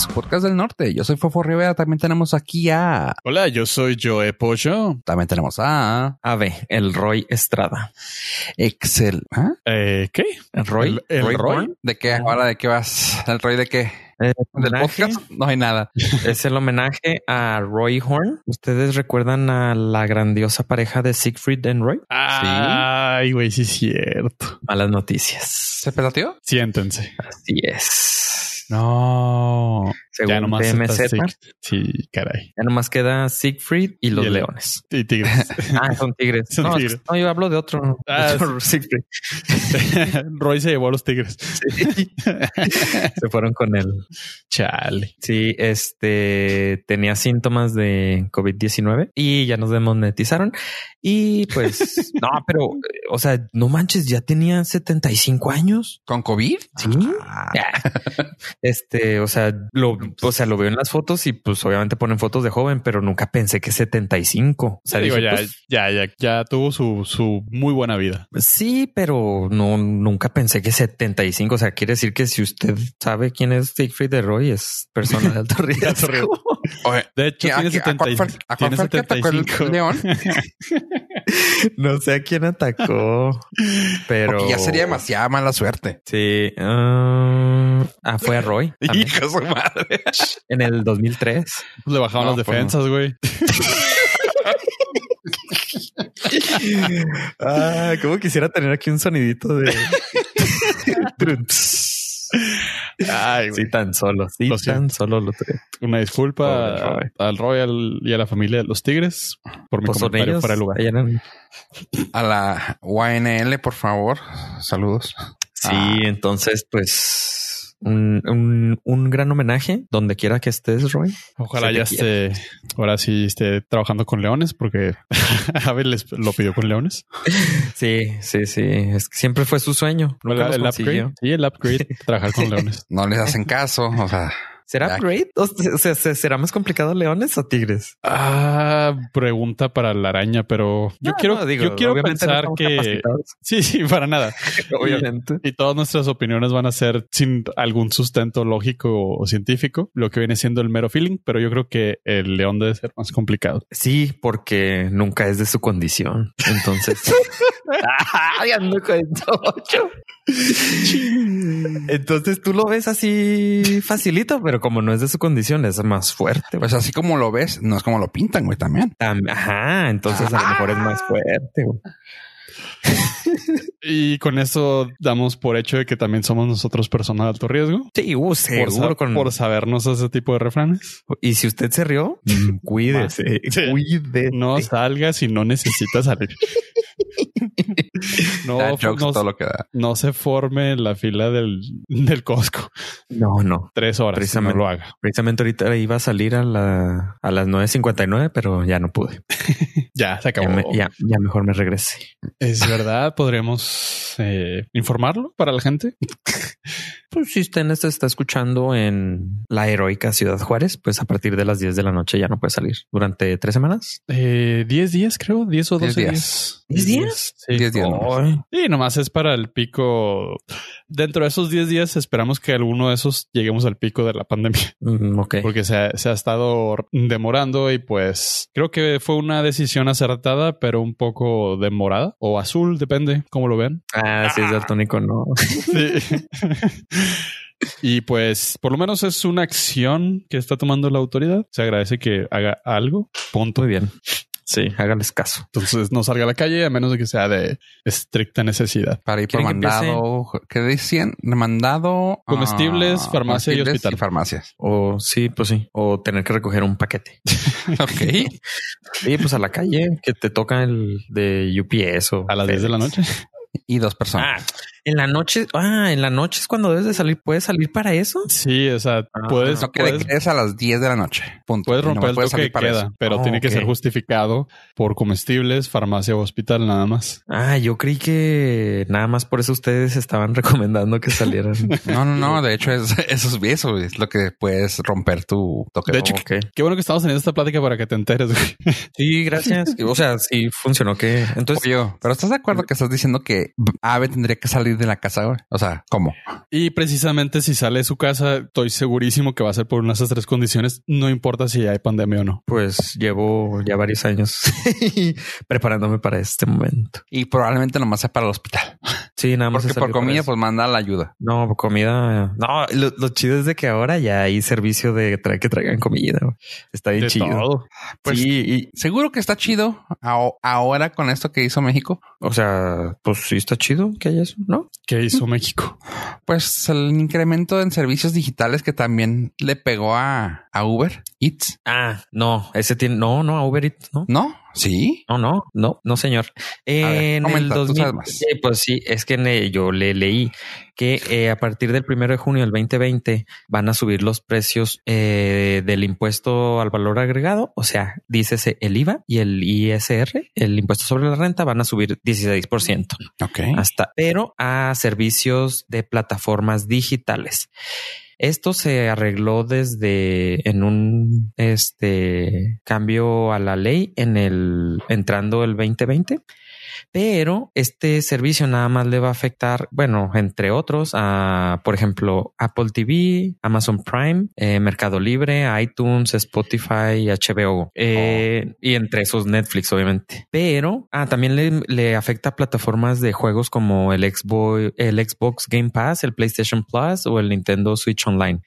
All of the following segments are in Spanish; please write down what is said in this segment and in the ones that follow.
su podcast del norte. Yo soy Fofo Rivera. También tenemos aquí a. Hola, yo soy Joe Pollo. También tenemos a. Ave, el Roy Estrada. Excel. ¿Ah? Eh, ¿Qué? ¿El Roy? ¿El, el Roy? Roy? Horn? ¿De qué? ¿Ahora de qué vas? ¿El Roy de qué? Eh, ¿Del podcast? No hay nada. Es el homenaje a Roy Horn. ¿Ustedes recuerdan a la grandiosa pareja de Siegfried and Roy? Ay, güey, sí es cierto. Malas noticias. ¿Se peloteó? Siéntense. Así es. No. Según ya nomás TMZ, Sí, caray. ya nomás queda Siegfried y los Y el- leones. Y tigres. Ah, son tigres. Son no, tigres. no, yo hablo de otro. de Ah, otro Siegfried. Roy se llevó a los tigres. Sí. Se fueron con él. Chale. Sí, este tenía síntomas de COVID-19 y ya nos demonetizaron. Y pues, no, pero, o sea, no manches, ya tenía 75 años. ¿Con COVID? Sí. Ah, Este, o sea, lo, o sea, lo veo en las fotos y pues obviamente ponen fotos de joven, pero nunca pensé que 75. O sea, Digo, dije, ya, pues, ya, ya, ya tuvo su, su muy buena vida. sí, pero no, nunca pensé que 75. O sea, quiere decir que si usted sabe quién es Siegfried de Roy, es persona de alto riesgo. Oye, De hecho, ¿a, tiene, a cuál 70 fue, el- a cuál tiene fue el que atacó el 75. león? no sé a quién atacó, pero Porque ya sería demasiada mala suerte. Sí. ah, ah, fue a Roy Hijo de su madre. en el 2003. Le bajaban No, las pues no. defensas, güey. Ah, cómo quisiera tener aquí un sonidito de. Ay, sí, tan solo. Sí, Lo siento. tan solo lo tengo. Una disculpa Roy. al Roy al- y a la familia de los tigres por mi Pues comentario ellos. fuera de lugar. A la YNL, por favor. Saludos. Sí, Ah. entonces, pues. Un, un, un gran homenaje donde quiera que estés, Roy. Ojalá ya esté, ahora sí esté trabajando con leones, porque Abel les lo pidió con leones. Sí, sí, sí. Es que siempre fue su sueño. Nunca el, el upgrade. Sí, el upgrade, trabajar con leones. No les hacen caso. O sea, ¿Será upgrade? O sea, ¿se- ¿será más complicado leones o tigres? Ah, pregunta para la araña, pero yo No, quiero, no, digo, yo quiero no pensar que sí, sí, para nada. Obviamente. Y todas nuestras opiniones van a ser sin algún sustento lógico o científico, lo que viene siendo el mero feeling, pero yo creo que el león debe ser más complicado. Sí, porque nunca es de su condición. Entonces. Ay, ando con ocho. Entonces tú lo ves así facilito, pero como no es de su condición, es más fuerte. pues así como lo ves, no es como lo pintan, güey, también. Tam- Ajá, entonces a lo mejor es más fuerte. güey. Y con eso damos por hecho de que también somos nosotros personas de alto riesgo. Sí, uh, Por, con... sabernos ese tipo de refranes. Y si usted se rió, mm, cuídese, Sí. cuídese. No salgas si no necesitas salir. No, no, todo lo que da. no se forme en la fila del, del Costco. No, no. Tres horas. No Precisamente. lo haga. Precisamente ahorita iba a salir a, la, a las 9.59, pero ya no pude. Ya se Ya, acabó. me- ya, ya mejor me regresé. Es verdad. Podremos eh, informarlo para la gente. Pues si usted está escuchando en la heroica Ciudad Juárez, pues a partir de las 10 de la noche ya no puede salir durante tres semanas. Eh, 10 días, creo. 10 o 10 12 días. días. ¿10 días? Sí. 10 días. nomás. Sí, nomás es para el pico. Dentro de esos 10 días esperamos que alguno de esos lleguemos al pico de la pandemia. mm, ok. porque se ha, se ha estado demorando y pues creo que fue una decisión acertada, pero un poco demorada o azul, depende cómo lo vean. Ah, si es daltónico, no. Sí. y pues por lo menos es una acción que está tomando la autoridad. Se agradece que haga algo. Punto. Muy bien. Sí, hágales caso. Entonces no salga a la calle a menos de que sea de estricta necesidad. Para ir por ¿Quieren que mandado, ¿qué decían? Mandado. Comestibles, ah, farmacia y hospital. farmacias. O sí, pues sí. O tener que recoger un paquete. Ok. Sí, pues a la calle que te toca el de UPS o A las 10 de la noche. y dos personas. Ah, en la noche. Ah, en la noche es cuando debes de salir. ¿Puedes salir para eso? Sí, o sea, Ah, puedes, no puedes, que es a las 10 de la noche. Punto. puedes Y no romper el puedes toque de salir para queda, eso. pero Oh, tiene que ser justificado por comestibles, farmacia o hospital nada más. Ah, yo creí que nada más por eso ustedes estaban recomendando que salieran. No, no, no. De hecho, es, eso es eso. Es lo que puedes romper tu toque. De hecho, Ok. Qué bueno que estamos teniendo esta plática para que te enteres. güey. Sí, gracias. O sea, sí funcionó que entonces Oye, pero ¿estás de acuerdo que estás diciendo que Ave tendría que salir salir de la casa, güey. O sea, ¿cómo? Y precisamente si sale de su casa, estoy segurísimo que va a ser por unas de esas tres condiciones, no importa si hay pandemia o no. Pues llevo ya varios años preparándome para este momento. Y probablemente nomás sea para el hospital. Sí, nada más. Porque por comida, pues manda la ayuda. No, por comida. No, lo, lo chido es de que ahora ya hay servicio de tra- que traigan comida. Está bien De chido. todo. Pues- sí, y, Seguro que está chido ahora con esto que hizo México. o sea, pues sí está chido que haya eso, ¿no? ¿Qué hizo México? Pues el incremento en servicios digitales que también le pegó a, a Uber Eats. Ah, no, ese tiene, no, no, a Uber Eats, no. ¿No? Sí. No, no, no, no, señor. ver, en comenta, el tú 2000, sabes más. Eh, pues sí, es que ne- yo le leí que eh, a partir del primero de junio del 2020 van a subir los precios eh, del impuesto al valor agregado. O sea, dícese el IVA y el ISR, el impuesto sobre la renta, van a subir 16% Ok. hasta, pero a servicios de plataformas digitales. Esto se arregló desde en un este cambio a la ley en el entrando el 2020, pero este servicio nada más le va a afectar, bueno, entre otros, a por ejemplo Apple TV, Amazon Prime, eh, Mercado Libre, iTunes, Spotify, HBO eh, y entre esos Netflix, obviamente. Pero ah, también le, le afecta a plataformas de juegos como el Xbox, el Xbox Game Pass, el PlayStation Plus o el Nintendo Switch Online.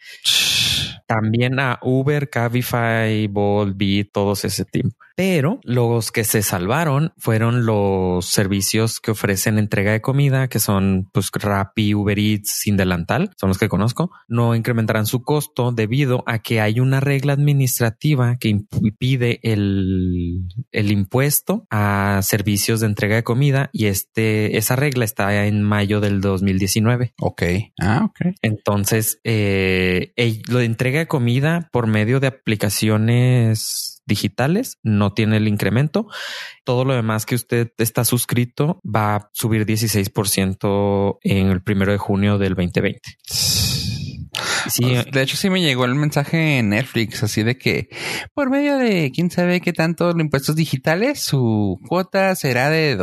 También a Uber, Cabify, Bolt, Beat, todos ese tiempo. Pero los que se salvaron fueron los servicios que ofrecen entrega de comida, que son pues Rappi, Uber Eats, sin delantal, son los que conozco. No incrementarán su costo debido a que hay una regla administrativa que impide el, el impuesto a servicios de entrega de comida y este, esa regla está en mayo del 2019. Ok. Ah, ok. Entonces, eh, lo de entrega de comida por medio de aplicaciones digitales no tiene el incremento. Todo lo demás que usted está suscrito va a subir 16% en el primero de junio del 2020. Sí, Pues, de hecho, sí me llegó el mensaje en Netflix, así de que por medio de quién sabe qué tanto los impuestos digitales, su cuota será de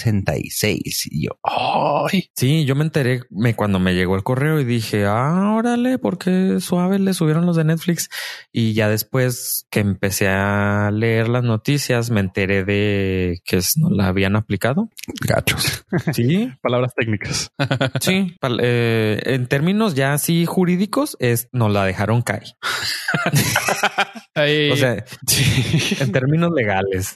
266. Y yo, ¡ay! sí, yo me enteré me, cuando me llegó el correo y dije, ah, órale, porque suave le subieron los de Netflix. Y ya después que empecé a leer las noticias, me enteré de que es- no la habían aplicado. Gachos. Sí, Palabras técnicas. Sí, pal- eh, en términos ya así jurídicos, es nos la dejaron caer. Ahí- O sea, sí. en términos legales.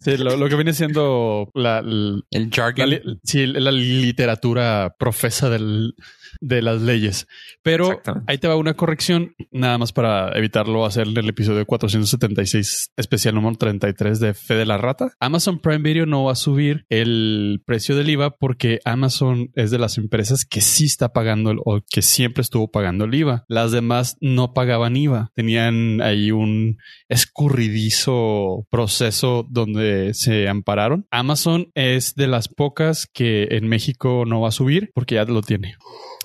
Sí, lo, lo que viene siendo la, la- El la jargon. sí, la literatura profesa del, de las leyes. Pero ahí te va una corrección, nada más para evitarlo hacer el episodio 476, especial número 33 de Fe de la Rata. Amazon Prime Video no va a subir el precio del IVA porque Amazon es de las empresas que sí está pagando el- o que siempre estuvo pagando el IVA. Las demás no pagaban IVA. Tenían ahí un escurridizo proceso donde se ampararon. Amazon es de las pocas que en México no va a subir porque ya lo tiene.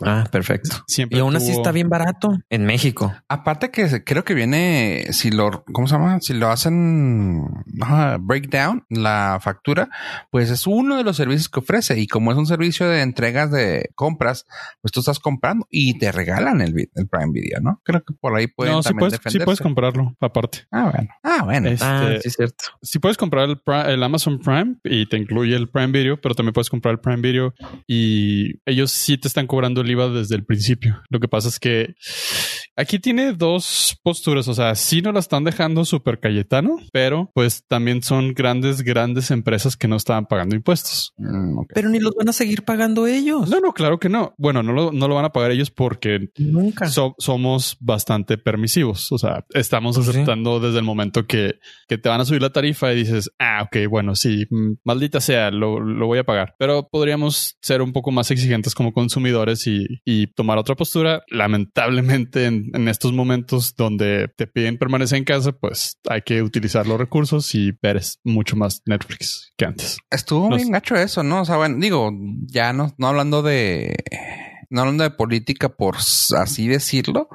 Ah, perfecto. Siempre Y aún así está bien barato en México. Aparte que creo que viene, si lo, ¿cómo se llama? Si lo hacen ajá, breakdown, la factura, pues es uno de los servicios que ofrece. Y como es un servicio de entregas de compras, pues tú estás comprando y te regalan el, Prime Video, ¿no? Creo que por ahí pueden No, sí también puedes, sí defenderse. puedes comprarlo aparte. Ah, bueno. Ah, bueno. Este, Ah, sí, es cierto. Si puedes comprar el, Pri- el Amazon Prime y te incluye el Prime Video, pero también puedes comprar el Prime Video y ellos sí te están cobrando el Desde el principio. Lo que pasa es que aquí tiene dos posturas, o sea, sí nos la están dejando súper Cayetano, pero pues también son grandes, grandes empresas que no estaban pagando impuestos. Mm. Pero ni los van a seguir pagando ellos. No, no, claro que no. Bueno, no lo, no lo van a pagar ellos porque Nunca. so- somos bastante permisivos. O sea, estamos Pues sí. aceptando desde el momento que, que te van a subir la tarifa y dices, ah, ok, bueno, sí, mm, maldita sea, lo, lo voy a pagar. Pero podríamos ser un poco más exigentes como consumidores y, y tomar otra postura. Lamentablemente, en, en estos momentos donde te piden permanecer en casa, pues hay que utilizar los recursos y ver mucho más Netflix que antes. Estuvo no bien gacho eso, ¿no? O sea, bueno, digo, ya no, no hablando de no hablando de política por así decirlo,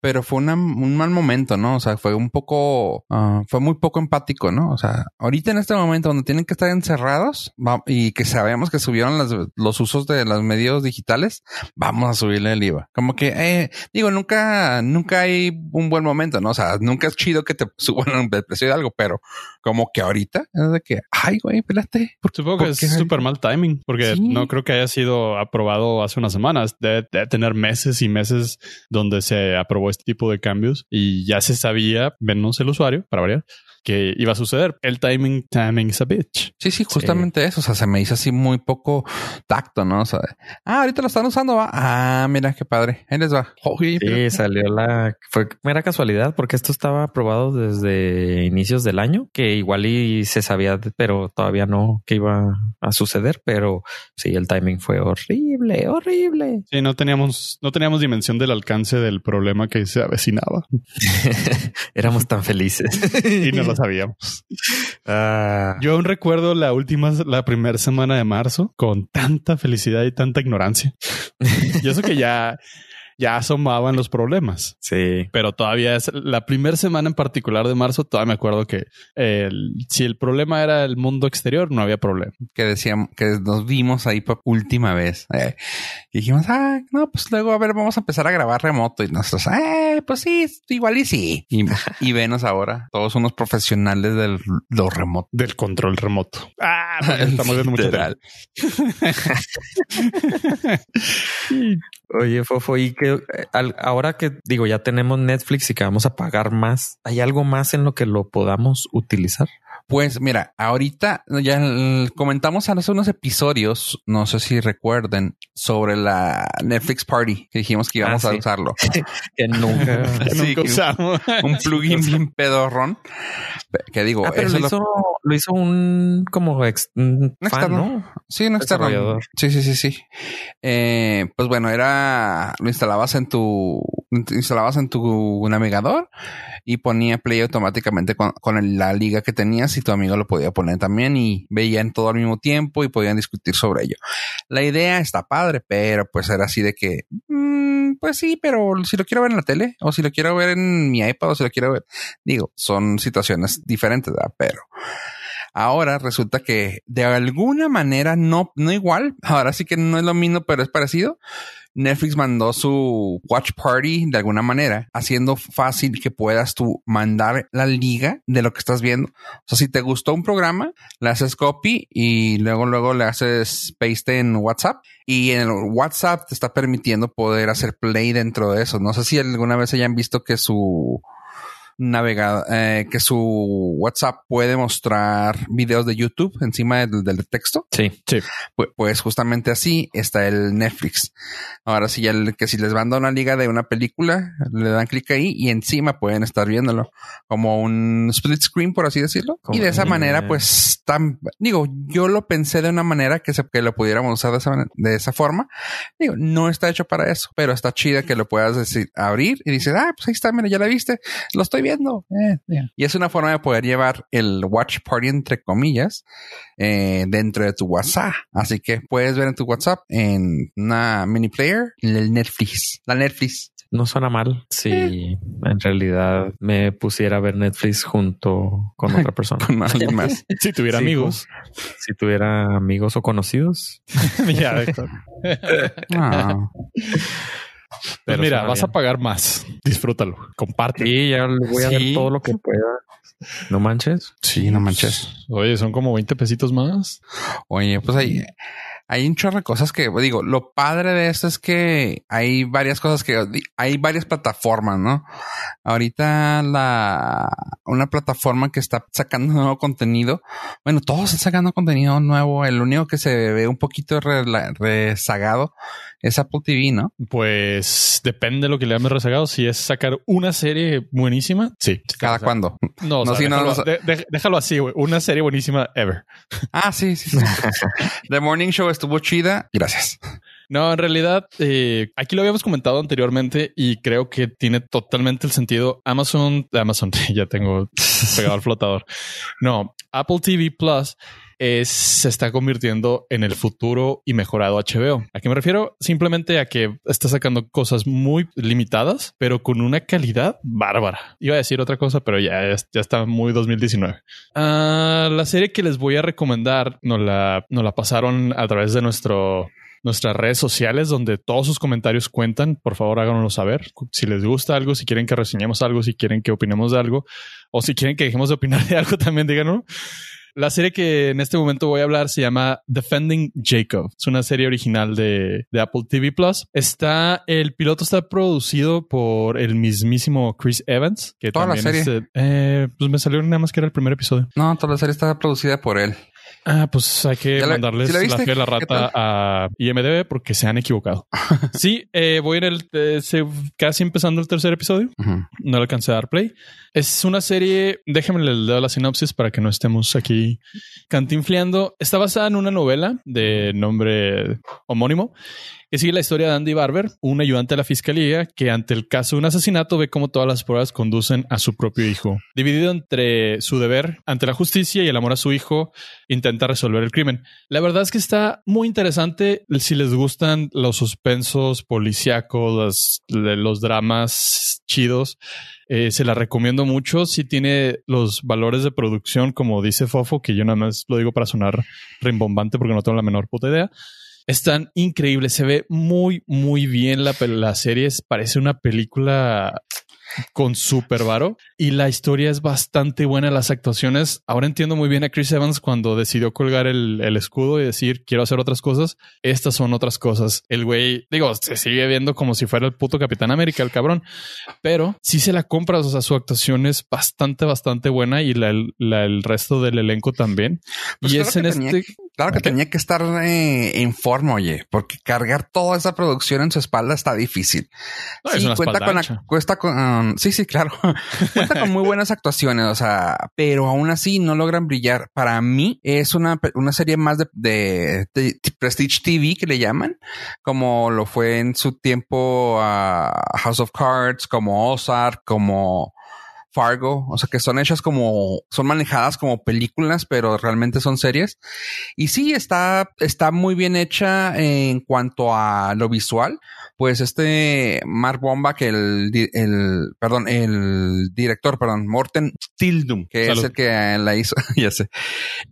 pero fue un mal momento, ¿no? O sea, fue un poco, ah, fue muy poco empático, ¿no? O sea, ahorita en este momento donde tienen que estar encerrados y que sabemos que subieron los usos de los medios digitales, vamos a subirle el IVA. Como que, eh, digo, nunca, nunca hay un buen momento, ¿no? O sea, nunca es chido que te suban el precio de algo, pero como que ahorita es de que, ay, güey, espérate. Supongo que es súper mal timing, porque no creo que haya sido aprobado hace unas semanas. Debe, tener meses y meses donde se aprobó este tipo de cambios y ya se sabía, menos el usuario, para variar, que iba a suceder. El timing, timing is a bitch. Sí, sí, justamente eso. O sea, se me hizo así muy poco tacto, ¿no? O sea, ah, ahorita lo están usando, va. Ah, mira qué padre. Ahí les va. sí, salió la. Fue mera casualidad porque esto estaba aprobado desde inicios del año, que igual y se sabía, pero todavía no que iba a suceder. Pero sí, el timing fue horrible, horrible. Sí, no teníamos, no teníamos dimensión del alcance del problema que se avecinaba. Éramos tan felices y no lo sabíamos. Ah. Yo aún recuerdo la última, la primera semana de marzo con tanta felicidad y tanta ignorancia. y eso que ya ya asomaban los problemas. Sí. Pero todavía es la primera semana en particular de marzo, todavía me acuerdo que si el problema era el mundo exterior, no había problema. Que decíamos que nos vimos ahí por última vez. Eh, y dijimos, ah, no, pues luego a ver, vamos a empezar a grabar remoto. Y nosotros, eh, pues sí, igual y sí. Y, y venos ahora, todos unos profesionales del lo remoto. Del control remoto. Ah, estamos viendo mucho. Oye, Fofo, y que eh, ahora que digo, ya tenemos Netflix y que vamos a pagar más, ¿hay algo más en lo que lo podamos utilizar? Pues mira, ahorita ya comentamos hace unos episodios, no sé si recuerden, sobre la Netflix Party que dijimos que íbamos ah, a usarlo. que nunca, usamos. Un, plugin bien pedorrón. Que digo, ah, eso lo hizo, lo... hizo, un como ex, un ¿no? Sí, un externo. Sí, sí, sí, sí. Eh, pues bueno, era lo instalabas en tu instalabas en tu navegador y ponía play automáticamente con, la liga que tenías y tu amigo lo podía poner también y veían todo al mismo tiempo y podían discutir sobre ello. La idea está padre, pero pues era así de que, mm, pues sí, pero si lo quiero ver en la tele o si lo quiero ver en mi iPad o si lo quiero ver, digo, son situaciones diferentes, ¿verdad? Pero ahora resulta que de alguna manera no, no igual, ahora sí que no es lo mismo, pero es parecido Netflix mandó su Watch Party de alguna manera, haciendo fácil que puedas tú mandar la liga de lo que estás viendo. O sea, si te gustó un programa, le haces copy y luego, luego le haces paste en WhatsApp y en WhatsApp te está permitiendo poder hacer play dentro de eso. No sé si alguna vez hayan visto que su navegador, eh, que su WhatsApp puede mostrar videos de YouTube encima del, texto. Sí, sí. Pues, pues, justamente así está el Netflix. Ahora sí, el, que si les manda una liga de una película, le dan clic ahí y encima pueden estar viéndolo como un split screen, por así decirlo. y de esa manera, pues, tan, digo, yo lo pensé de una manera que, se, que lo pudiéramos usar de esa, de esa forma. Digo, no está hecho para eso, pero está chida que lo puedas decir, abrir y dices, ah, pues ahí está, mira, ya la viste, lo estoy viendo. Eh, y es una forma de poder llevar el watch party, entre comillas, eh, dentro de tu WhatsApp. Así que puedes ver en tu WhatsApp en una mini player el Netflix, la Netflix. No suena mal si eh. en realidad me pusiera a ver Netflix junto con otra persona. con alguien más. si tuviera amigos. Si tuviera amigos o conocidos. ya, ah. Pero mira, vas a pagar más. Disfrútalo. Comparte. Sí, ya voy a ver todo lo que pueda. No manches. Sí, no manches. Oye, son como 20 pesitos más. Oye, pues ahí hay un chorro de cosas que digo, lo padre de esto es que hay varias cosas que hay varias plataformas, ¿no? Ahorita la una plataforma que está sacando nuevo contenido, bueno, todos están sacando contenido nuevo, el único que se ve un poquito rezagado es Apple TV, ¿no? Pues depende de lo que le llames rezagado. Si es sacar una serie buenísima, sí. ¿Cada cuándo? No, no, déjalo, déjalo, así, güey. Una serie buenísima ever. Ah, sí, sí, sí. The Morning Show estuvo chida. Gracias. No, en realidad, eh, aquí lo habíamos comentado anteriormente y creo que tiene totalmente el sentido. Amazon, Amazon, ya tengo pegado al flotador. No, Apple TV Plus es, se está convirtiendo en el futuro y mejorado HBO. ¿A qué me refiero? Simplemente a que está sacando cosas muy limitadas, pero con una calidad bárbara. Iba a decir otra cosa, pero ya, ya está muy 2019. Ah, la serie que les voy a recomendar nos la, nos la pasaron a través de nuestro nuestras redes sociales donde todos sus comentarios cuentan. Por favor, háganoslo saber. Si les gusta algo, si quieren que reseñemos algo, si quieren que opinemos de algo o si quieren que dejemos de opinar de algo, también díganlo. La serie que en este momento voy a hablar se llama Defending Jacob. Es una serie original de, Apple TV Plus. Está, el piloto está producido por el mismísimo Chris Evans, que toda la serie. Eh, pues me salió nada más que era el primer episodio. No, toda la serie está producida por él. Ah, pues hay que mandarles la, la, la rata a IMDB porque se han equivocado. sí, eh, voy en el eh, casi empezando el tercer episodio. No le alcancé a dar play. Es una serie, déjenme le doy la sinopsis para que no estemos aquí cantinfleando. Está basada en una novela de nombre homónimo que sigue la historia de Andy Barber, un ayudante de la fiscalía que ante el caso de un asesinato ve cómo todas las pruebas conducen a su propio hijo. Dividido entre su deber ante la justicia y el amor a su hijo, intenta resolver el crimen. La verdad es que está muy interesante si les gustan los suspensos policíacos, los, dramas chidos. Eh, se la recomiendo mucho. Si tiene los valores de producción, como dice Fofo, que yo nada más lo digo para sonar rimbombante porque no tengo la menor puta idea. Están increíbles. Se ve muy, muy bien la, la serie. Parece una película con super varo y la historia es bastante buena. Las actuaciones. Ahora entiendo muy bien a Chris Evans cuando decidió colgar el, el, escudo y decir quiero hacer otras cosas. Estas son otras cosas. El güey, digo, se sigue viendo como si fuera el puto Capitán América, el cabrón, pero si se la compras. O sea, su actuación es bastante, bastante buena y la, el resto del elenco también. Pues y es en este. Claro que tenía que estar eh, en forma, oye, porque cargar toda esa producción en su espalda está difícil. sí, cuenta con, cuesta con, sí, sí, claro, cuenta con muy buenas actuaciones, o sea, pero aún así no logran brillar. Para mí es una, una serie más de, de, Prestige TV que le llaman, como lo fue en su tiempo a House of Cards, como Ozark, como Fargo, o sea que son hechas como, son manejadas como películas, pero realmente son series. Y sí, está, está muy bien hecha en cuanto a lo visual. Pues este Mark Bomba, que el, el, perdón, el director, perdón, Morten Tildum, que es el que la hizo, ya sé,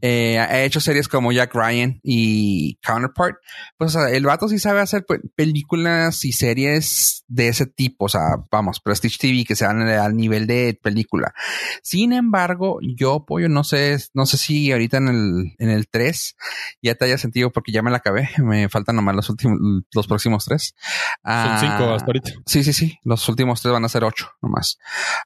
eh, ha hecho series como Jack Ryan y Counterpart. Pues el vato sí sabe hacer películas y series de ese tipo, o sea, vamos, Prestige TV, que sean al nivel de película. Sin embargo, yo apoyo, no sé, no sé si ahorita en el, en el 3 ya te haya sentido porque ya me la acabé. Me faltan nomás los últimos, los próximos tres. Son cinco hasta ahorita. Sí, sí, sí. Los últimos tres van a ser ocho nomás.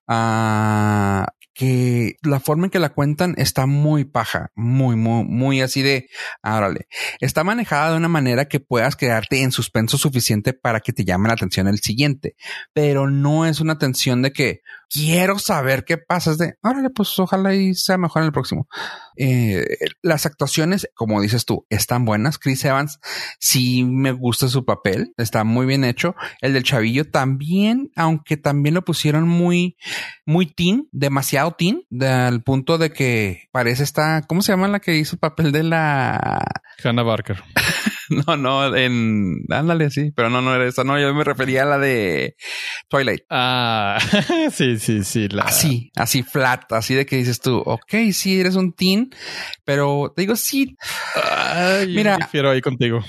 Ah, que la forma en que la cuentan está muy paja, muy, muy, muy así de, árale. Está manejada de una manera que puedas quedarte en suspenso suficiente para que te llame la atención el siguiente, pero no es una atención de que quiero saber qué pasa, es de, árale, pues ojalá y sea mejor en el próximo. Eh, las actuaciones, como dices tú, están buenas. Chris Evans, sí me gusta su papel, está muy bien hecho. El del chavillo también, aunque también lo pusieron muy, muy teen, demasiado teen, al punto de que parece esta, ¿cómo se llama la que hizo el papel de la Hannah Barker? no, no, en, ándale, sí, pero no, no era esa, no, yo me refería a la de Twilight. Ah, sí, sí, sí. Así, así flat, así de que dices tú, ok, sí, eres un teen, pero te digo, sí. Mira, prefiero ahí contigo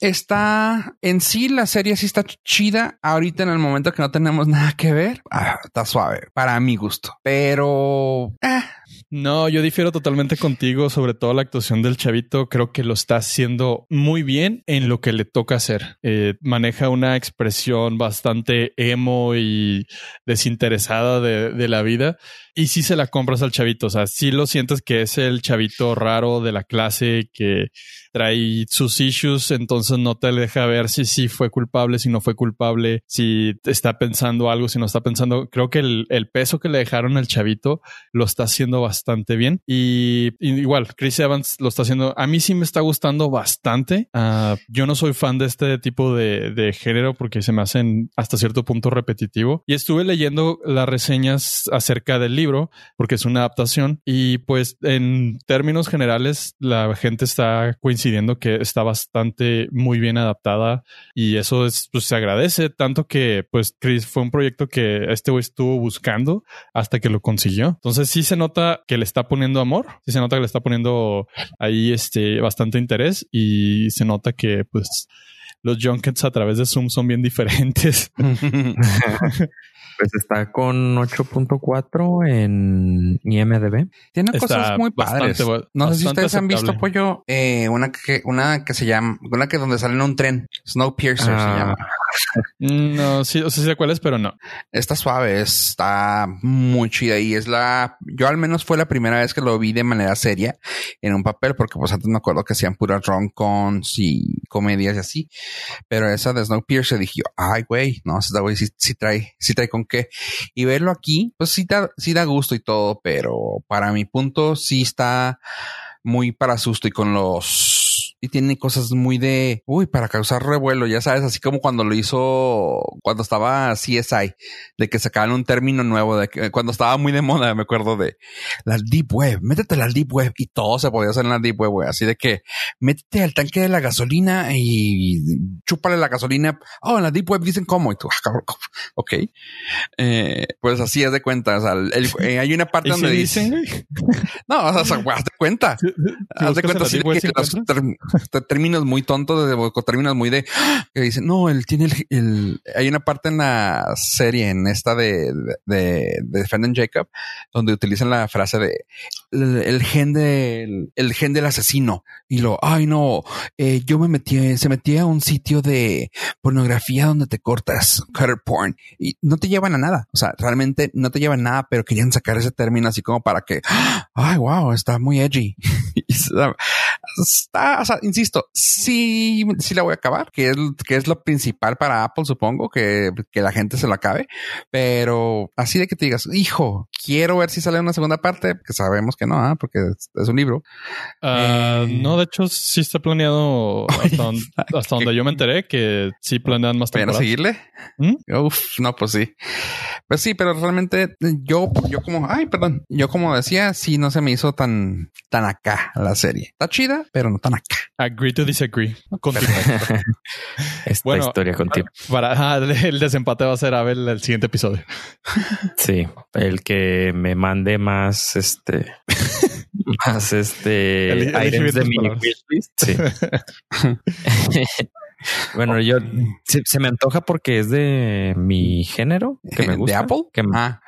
está en sí, la serie sí está chida. Ahorita en el momento que no tenemos nada que ver, ah, está suave para mi gusto, pero eh, no, yo difiero totalmente contigo, sobre todo la actuación del chavito. Creo que lo está haciendo muy bien en lo que le toca hacer. Eh, maneja una expresión bastante emo y desinteresada de, de la vida. Y si se la compras al chavito, o sea, si lo sientes que es el chavito raro de la clase que trae sus issues, entonces no te deja ver si sí fue culpable, si no fue culpable, si está pensando algo, si no está pensando. Creo que el, peso que le dejaron al chavito lo está haciendo bastante bien. Y, igual, Chris Evans lo está haciendo. A mí sí me está gustando bastante. Uh, yo no soy fan de este tipo de, de género porque se me hacen hasta cierto punto repetitivo. Y estuve leyendo las reseñas acerca del libro porque es una adaptación y pues en términos generales la gente está coincidiendo que está bastante muy bien adaptada y eso es, pues se agradece tanto que pues Chris fue un proyecto que este güey estuvo buscando hasta que lo consiguió. Entonces sí se nota que le está poniendo amor, sí se nota que le está poniendo ahí este bastante interés y se nota que pues los junkets a través de Zoom son bien diferentes. Pues está con 8.4 en IMDB. Tiene Está cosas muy padres. no sé si ustedes han visto, pollo, eh, una que, una que se llama, una que donde sale en un tren, Snowpiercer Ah. se llama. Mm, No, sí, o sea, sí sé cuál es, pero no. Está suave, está muy chida y es la, yo al menos fue la primera vez que lo vi de manera seria en un papel, porque pues antes me acuerdo que hacían puras rom-coms y comedias y así, pero esa de Snowpiercer dije yo, ay güey, no, esta güey sí, sí trae, sí trae con Y verlo aquí, pues sí da, sí da gusto y todo, pero para mi punto sí está muy para susto y con los y tiene cosas muy de uy para causar revuelo ya sabes así como cuando lo hizo cuando estaba CSI de que sacaban un término nuevo de que cuando estaba muy de moda me acuerdo de la deep web métete a la deep web y todo se podía hacer en la deep web güey. así de que métete al tanque de la gasolina y chúpale la gasolina oh en la deep web dicen cómo y tú ah, cabrón, ok. Eh, pues así es de cuenta o sea el- el- eh, hay una parte ¿Y donde dice no o sea haz de cuenta. Haz de cuenta así de que te- términos muy tontos, de, o términos muy de que dicen, no, él tiene el, hay una parte en la serie, en esta de, de, Jacob, donde utilizan la frase de el, el gen del, el gen del asesino. Y lo, ay no, eh, yo me metí, se metía a un sitio de pornografía donde te cortas, cutter porn, y no te llevan a nada. O sea, realmente no te llevan a nada, pero querían sacar ese término así como para que, ay, wow, está muy edgy. Y está- está, o sea, insisto, sí, sí la voy a acabar, que es, que es lo principal para Apple, supongo, que, que la gente se lo acabe, pero así de que te digas, hijo, quiero ver si sale una segunda parte, que sabemos que no, ¿ah? porque es, es un libro. Ah, Eh. no, de hecho, sí está planeado hasta, donde, hasta donde yo me enteré que sí planean más ¿Vayan a temporadas. seguirle? ¿Mm? Uf, no, pues sí. Pues sí, pero realmente yo, yo como, ay, perdón, yo como decía, sí, no se me hizo tan, tan acá la serie. Está chida, pero no tan acá. Agree to disagree. Esta Bueno, historia contigo. Para ah, el desempate va a ser Abel el siguiente episodio. Sí, el que me mande más este más este El- el items de mi palabras. wishlist. Sí. Bueno, yo se, se me antoja porque es de mi género que me gusta. ¿De Apple? Que, Ah,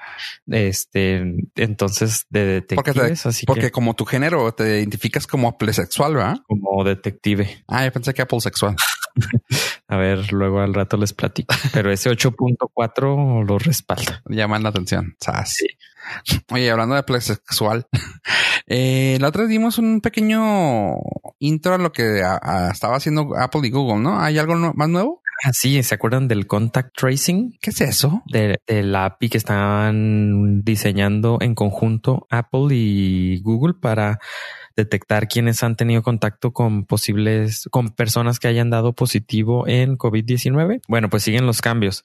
Este, entonces de Porque te- detectives, así porque que como tu género te identificas como Apple sexual, ¿verdad? como detective. Ah, yo pensé que Apple sexual. A ver, luego al rato les platico. Pero ese 8.4 lo respalda. Llaman la atención. Sas. Sí. Oye, hablando de Apple sexual, eh, la otra vez dimos un pequeño intro a lo que a- a- estaba haciendo Apple y Google, ¿no? ¿Hay algo más nuevo? Ah, sí, ¿se acuerdan del contact tracing? ¿Qué es eso? de, de la API que estaban diseñando en conjunto Apple y Google para detectar quienes han tenido contacto con posibles, con personas que hayan dado positivo en COVID-19. Bueno, pues siguen los cambios.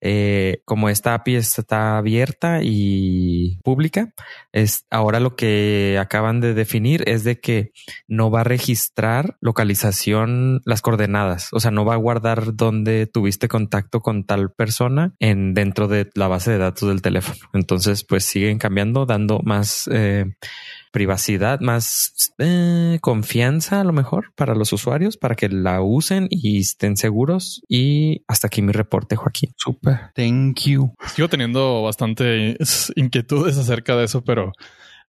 Eh, como esta API está abierta y pública, es ahora lo que acaban de definir es de que no va a registrar localización, las coordenadas. O sea, no va a guardar dónde tuviste contacto con tal persona en dentro de la base de datos del teléfono. Entonces, pues siguen cambiando, dando más eh, privacidad, más eh, confianza a lo mejor para los usuarios, para que la usen y estén seguros. Y hasta aquí mi reporte, Joaquín. Super. Thank you. Sigo teniendo bastante inquietudes acerca de eso, pero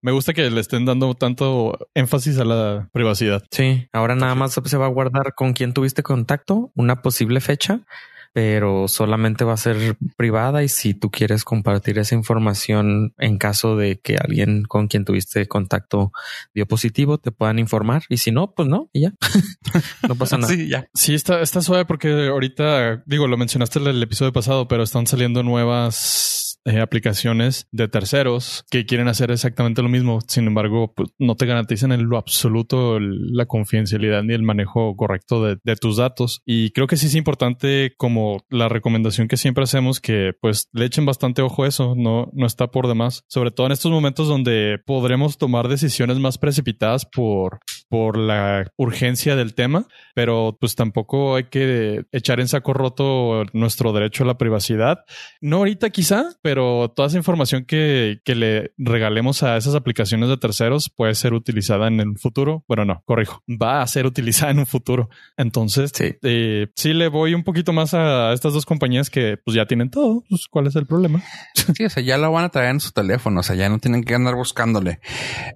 me gusta que le estén dando tanto énfasis a la privacidad. Sí, ahora nada más se va a guardar con quién tuviste contacto, una posible fecha, pero solamente va a ser privada y si tú quieres compartir esa información en caso de que alguien con quien tuviste contacto dio positivo, te puedan informar y si no, pues no, y ya. no pasa nada. Sí, ya. Sí, está, está suave porque ahorita, digo, lo mencionaste en el episodio pasado, pero están saliendo nuevas eh, aplicaciones de terceros que quieren hacer exactamente lo mismo. Sin embargo, pues, no te garantizan en lo absoluto la confidencialidad ni el manejo correcto de, de, tus datos. Y creo que sí es importante como la recomendación que siempre hacemos que pues le echen bastante ojo a eso. No, no está por demás. Sobre todo en estos momentos donde podremos tomar decisiones más precipitadas por, por la urgencia del tema, pero pues tampoco hay que echar en saco roto nuestro derecho a la privacidad. No ahorita quizá, pero toda esa información que, que le regalemos a esas aplicaciones de terceros puede ser utilizada en el futuro. Bueno, no, corrijo, va a ser utilizada en un futuro. Entonces, sí, eh, sí le voy un poquito más a estas dos compañías que pues ya tienen todo. Pues, ¿Cuál es el problema? Sí, o sea, ya lo van a traer en su teléfono, o sea, ya no tienen que andar buscándole.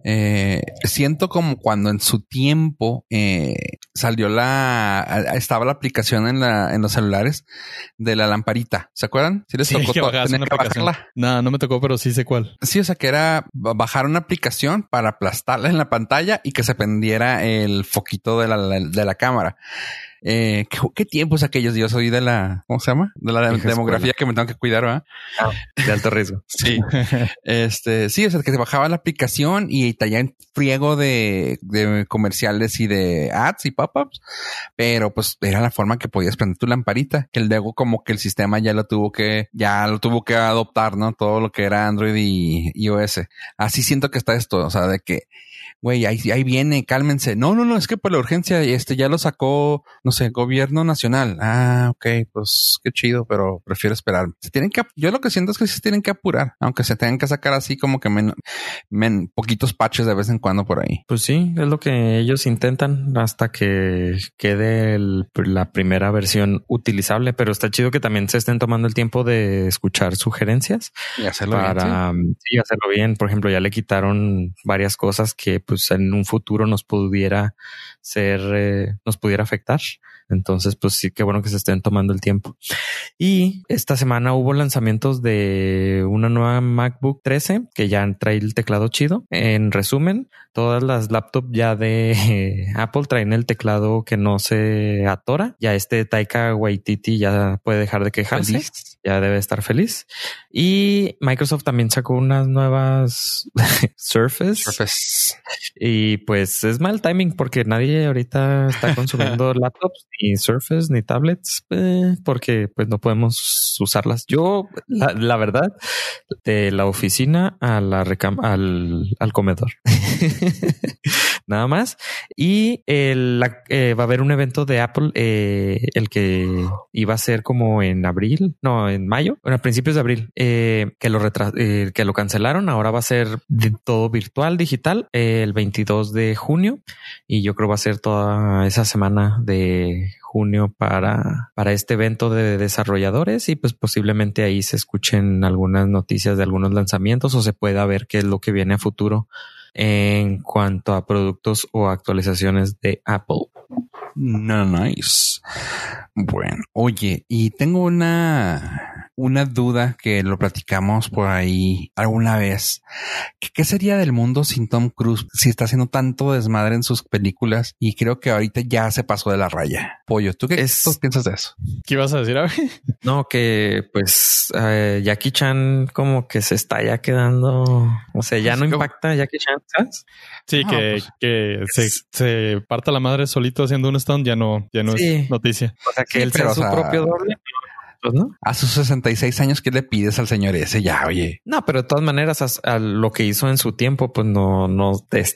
Eh, siento como cuando en su tiempo eh, salió la, estaba la aplicación en la, en los celulares de la lamparita. ¿Se acuerdan? Si les tocó, No, no me tocó, pero sí sé cuál. Sí, o sea, que era bajar una aplicación para aplastarla en la pantalla y que se prendiera el foquito de la, de la cámara. Eh, ¿qué, ¿qué, tiempos aquellos? Yo soy de la, ¿cómo se llama? De la demografía que me tengo que cuidar, ¿verdad? Ah, de alto riesgo. sí. este, sí, o sea, que se bajaba la aplicación y traía en friego de, de comerciales y de ads y pop-ups, pero pues era la forma que podías prender tu lamparita, que luego como que el sistema ya lo tuvo que, ya lo tuvo que adoptar, ¿no? Todo lo que era Android y iOS. Así siento que está esto, o sea, de que güey, ahí, ahí viene, cálmense. No, no, no, es que por la urgencia, este ya lo sacó, no sé, gobierno nacional. Ah, ok, pues qué chido, pero prefiero esperar. Se tienen que, yo lo que siento es que se tienen que apurar, aunque se tengan que sacar así como que men, men, poquitos patches de vez en cuando por ahí. Pues sí, es lo que ellos intentan hasta que quede la primera versión utilizable, pero está chido que también se estén tomando el tiempo de escuchar sugerencias y hacerlo para, bien. sí, hacerlo bien. Por ejemplo, ya le quitaron varias cosas que pues en un futuro nos pudiera ser, eh, nos pudiera afectar. Entonces, pues sí, qué bueno que se estén tomando el tiempo. Y esta semana hubo lanzamientos de una nueva MacBook 13 que ya trae el teclado chido. En resumen, todas las laptops ya de Apple traen el teclado que no se atora. Ya este Taika Waititi ya puede dejar de quejarse. Ya debe estar feliz. Y Microsoft también sacó unas nuevas Surface. Surface. Y pues es mal timing porque nadie ahorita está consumiendo laptops ni Surface ni tablets eh, porque pues no podemos usarlas. Yo, la, la verdad, de la oficina a la recam al, al comedor. Nada más. Y el, la, eh, va a haber un evento de Apple, eh, el que iba a ser como en abril, no, en mayo, bueno, a principios de abril, eh, que lo eh, que lo cancelaron. Ahora va a ser de todo virtual, digital, el 22 de junio. Y yo creo va a ser toda esa semana de junio para, para este evento de desarrolladores y pues posiblemente ahí se escuchen algunas noticias de algunos lanzamientos o se pueda ver qué es lo que viene a futuro en cuanto a productos o actualizaciones de Apple. No, nice. Bueno, oye, y tengo una, una duda que lo platicamos por ahí alguna vez. ¿Qué sería del mundo sin Tom Cruise si está haciendo tanto desmadre en sus películas? Y creo que ahorita ya se pasó de la raya. Pollo, ¿tú qué es, ¿tú piensas de eso? ¿Qué ibas a decir? no, que pues eh, Jackie Chan como que se está ya quedando, o sea, ya no impacta Jackie Chan, ¿sabes? Sí, no, que, pues, que se, se, parta la madre solito haciendo un stand, ya no, ya no sí. es noticia. O sea, que él sea su sea, propio doble. Pues, ¿no? A sus 66 años, ¿qué le pides al señor ese? Ya, oye. No, pero de todas maneras, a, a lo que hizo en su tiempo, pues no, no,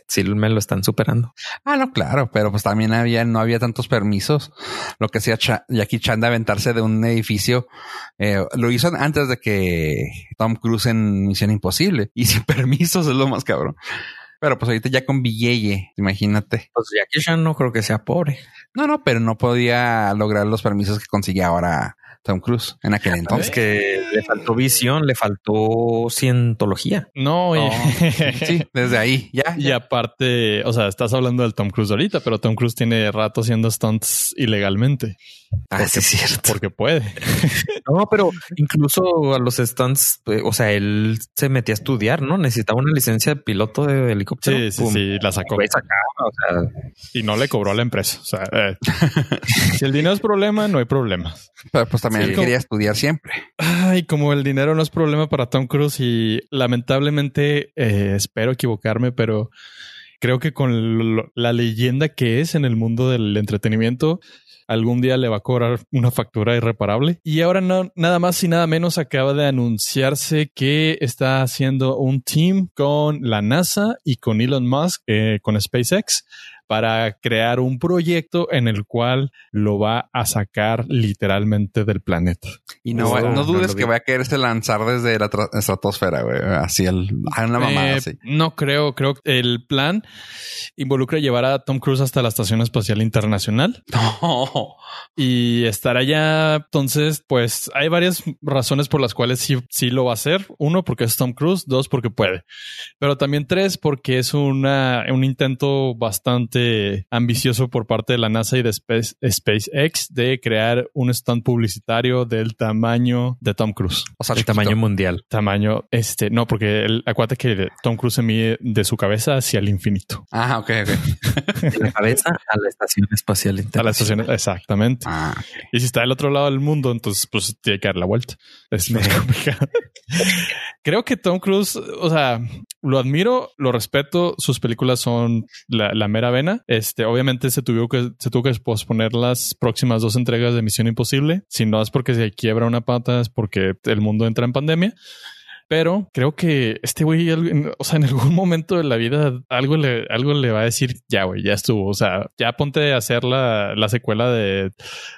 sí me lo están superando. Ah, no, claro, pero pues también había, no había tantos permisos. Lo que hacía Ch Jackie Chan de aventarse de un edificio, eh, lo hizo antes de que Tom Cruise en Misión Imposible y sin permisos es lo más cabrón. Pero pues ahorita ya con billete, imagínate. Pues Jackie Chan no creo que sea pobre. No, no, pero no podía lograr los permisos que consigue ahora Tom Cruise en aquel entonces. Es que le faltó visión, le faltó cientología. No, oh, sí, desde ahí ya, Y aparte, o sea, estás hablando del Tom Cruise ahorita, pero Tom Cruise tiene rato haciendo stunts ilegalmente. Ah, porque, sí, es cierto. Porque puede. no, pero incluso a los stunts, o sea, él se metía a estudiar, ¿no? Necesitaba una licencia de piloto de helicóptero. Sí, sí, Pum. sí, la sacó. Sacaba, o sea. Y no le cobró a la empresa. O sea, eh, si el dinero es problema, no hay problema. Pero pues también también Sí. quería estudiar siempre. Ay, como el dinero no es problema para Tom Cruise y lamentablemente eh, espero equivocarme, pero creo que con lo- la leyenda que es en el mundo del entretenimiento, algún día le va a cobrar una factura irreparable. Y ahora no, nada más y nada menos acaba de anunciarse que está haciendo un team con la NASA y con Elon Musk, eh, con SpaceX, para crear un proyecto en el cual lo va a sacar literalmente del planeta. Y no, no no dudes que vaya a quererse lanzar desde la tra- estratosfera, güey. Así el, a una mamada Eh, así. No creo, creo que el plan involucra llevar a Tom Cruise hasta la Estación Espacial Internacional No. y estar allá. Entonces, pues hay varias razones por las cuales sí, sí lo va a hacer. Uno, porque es Tom Cruise. Dos, porque puede. Pero también tres, porque es una, un intento bastante ambicioso por parte de la NASA y de Space- SpaceX de crear un stand publicitario del tamaño de Tom Cruise. O sea, El tamaño mundial. Tamaño, este, no, porque el, acuérdate que Tom Cruise se mide de su cabeza hacia el infinito. Ah, ok, ok. De la cabeza a la estación espacial A la internacional. estación, exactamente. Ah, Y si está del otro lado del mundo, entonces pues tiene que dar la vuelta. Es más complicado. Creo que Tom Cruise, o sea, lo admiro, lo respeto. Sus películas son la, mera vena. Este, obviamente se tuvo que se tuvo que posponer las próximas dos entregas de Misión Imposible. Si no es porque se quiebra una pata, es porque el mundo entra en pandemia. Pero creo que este güey, o sea, en algún momento de la vida, algo le, algo le va a decir, ya, güey, ya estuvo. O sea, ya ponte a hacer la, la secuela de,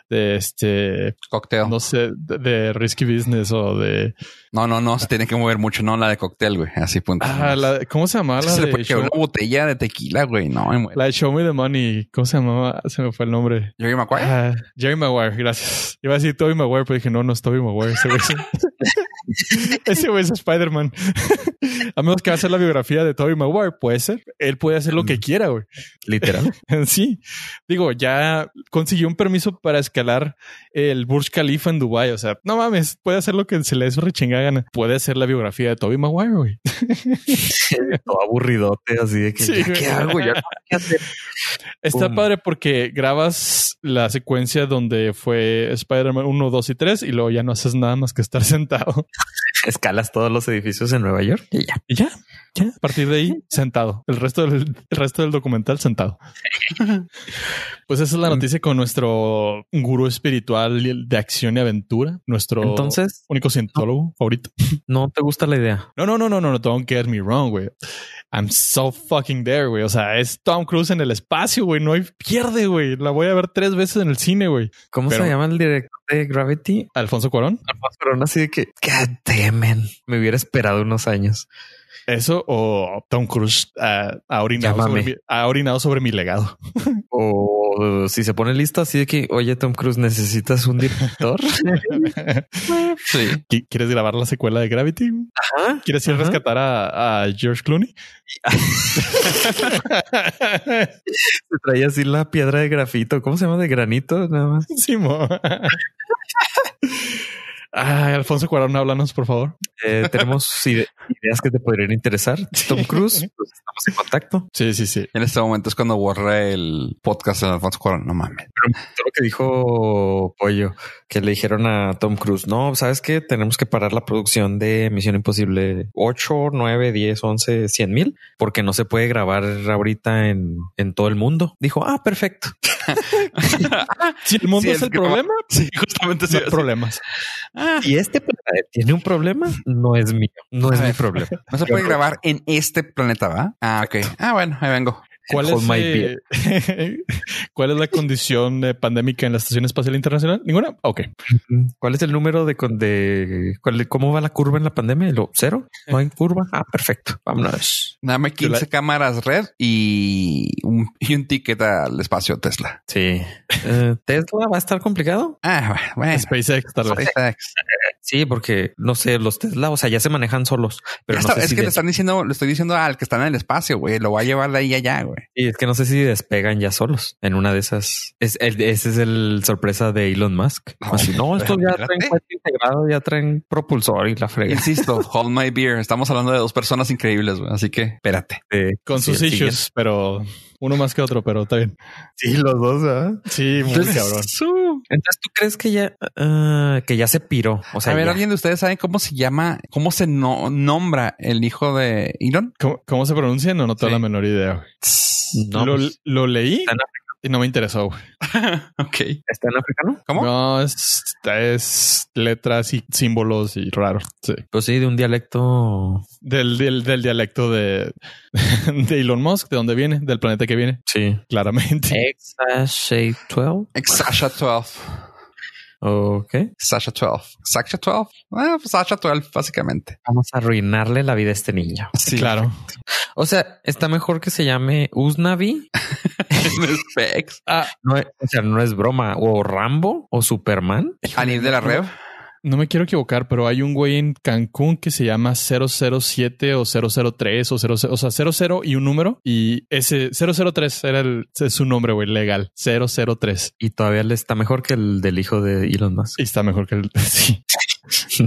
de este, cocktail. no sé, de, de Risky Business o de, No, no, no, se tiene que mover mucho, no, la de cóctel, güey. Así punto. ah, la, ¿cómo se llamaba? La se le de, show, una botella de tequila, güey. No, me la de Show Me the Money. ¿Cómo se llamaba? Se me fue el nombre. Jerry Maguire. Ah, Jerry Maguire, gracias. Iba a decir Toby Maguire, pero dije, no, no es Toby Maguire. Ese güey es, Spider-Man. a menos que va a hacer la biografía de Toby Maguire, puede ser. Él puede hacer lo que quiera, güey. Literal. Sí, digo, ya consiguió un permiso para escalar el Burj Khalifa en Dubai. O sea, no mames, puede hacer lo que se le dé su rechingada gana. Puede hacer la biografía de Toby Maguire, güey. Todo aburridote, así de que Sí, ya. ¿qué hago? Ya qué hacer. Está Pum. padre porque grabas la secuencia donde fue Spider-Man 1, 2 y 3 y luego ya no haces nada más que estar sentado. Escalas todos los edificios en Nueva York y ya. Y ya, ya, a partir de ahí, sentado. El resto del, el resto del documental sentado. Pues esa es la noticia con nuestro gurú espiritual de acción y aventura, nuestro Entonces, único cientólogo favorito. no te gusta la idea. No, no, no, no, no, no, don't get me wrong, güey. I'm so fucking there, güey. O sea, es Tom Cruise en el espacio, güey. No hay pierde, güey. La voy a ver tres veces en el cine, güey. ¿Cómo Pero- se llama el director de Gravity? Alfonso Cuarón. Alfonso Cuarón, así de que, God damn, man. Me hubiera esperado unos años. Eso o Tom Cruise ah, ha, orinado sobre mi, ha orinado sobre mi legado. O si se pone listo así de que, oye, Tom Cruise, ¿necesitas un director? Sí. ¿Qui- ¿Quieres grabar la secuela de Gravity? Ajá. ¿Quieres ir a rescatar a, a George Clooney? Se traía así la piedra de grafito. ¿Cómo se llama? De granito, nada más. Sí, Ay, Alfonso Cuarón, háblanos, por favor. Eh, tenemos ide- ideas que te podrían interesar. Tom Cruise, pues estamos en contacto. Sí, sí, sí. En este momento es cuando borré el podcast de Alfonso Cuarón. No mames. Todo lo que dijo Pollo, que le dijeron a Tom Cruise, no, ¿sabes qué? Tenemos que parar la producción de Misión Imposible 8, 9, 10, 11, 100 mil, porque no se puede grabar ahorita en, en todo el mundo. Dijo, ah, perfecto. Si el mundo Sí, es es el que- problema, Sí, justamente no hay problemas. Si este planeta tiene un problema, no es mío, no es mi problema. No se puede grabar en este planeta, ¿va? Ah, ok. Ah, bueno, ahí vengo. ¿Cuál es, my eh, ¿Cuál es la condición pandémica en la Estación Espacial Internacional? ¿Ninguna? Ok. ¿Cuál es el número de, con- de cuál- cómo va la curva en la pandemia? ¿Lo cero? ¿No hay curva? Ah, perfecto. Vámonos. Dame 15 la- cámaras red y un, y un ticket al espacio Tesla. Sí. Eh, Tesla va a estar complicado. Ah, bueno. SpaceX, tal vez. SpaceX. Sí, porque no sé, los Tesla, o sea, ya se manejan solos, pero no sé es si que le están diciendo, le estoy diciendo al que está en el espacio, güey. Lo va a llevar de ahí allá, güey. y es que no sé si despegan ya solos en una de esas. Es el, ese es el sorpresa de Elon Musk. No, Así, no, estos ya traen integrado, ya traen propulsor y la frega. Insisto, hold my beer. Estamos hablando de dos personas increíbles, güey. Así que espérate. Eh, Con sí, sus issues, pero Uno más que otro, pero está bien. Sí, los dos, ¿verdad? Sí, muy Entonces, cabrón. Entonces, ¿tú crees que ya, ah, que ya se piró? O sea, a ver, ya. ¿alguien de ustedes sabe cómo se llama, cómo se no- nombra el hijo de Elon? ¿Cómo, cómo se pronuncia? No, no tengo Sí. la menor idea. güey. No, lo, pues, lo leí y no me interesó. güey. ok. ¿Está en africano? ¿Cómo? No, es, es letras y símbolos y raro. Sí. Pues sí, de un dialecto. Del, del, del dialecto de, de Elon Musk, de dónde viene, del planeta que viene, Sí. claramente. Exashade 12. Sasha 12. Ok. Sasha 12. Sasha 12. Ah, pues Sasha 12, básicamente. Vamos a arruinarle la vida a este niño. Sí, Claro. O sea, está mejor que se llame Usnavi. Specs. Ah, No es, o sea, no es broma. O Rambo o Superman. Anil de la Rev. no me quiero equivocar, pero hay un güey en Cancún que se llama 007 o 003 o 00, o sea, 00 y un número. Y ese 003 era el, es su nombre, güey, legal. 003. Y todavía le está mejor que el del hijo de Elon Musk. Y está mejor que el. Sí.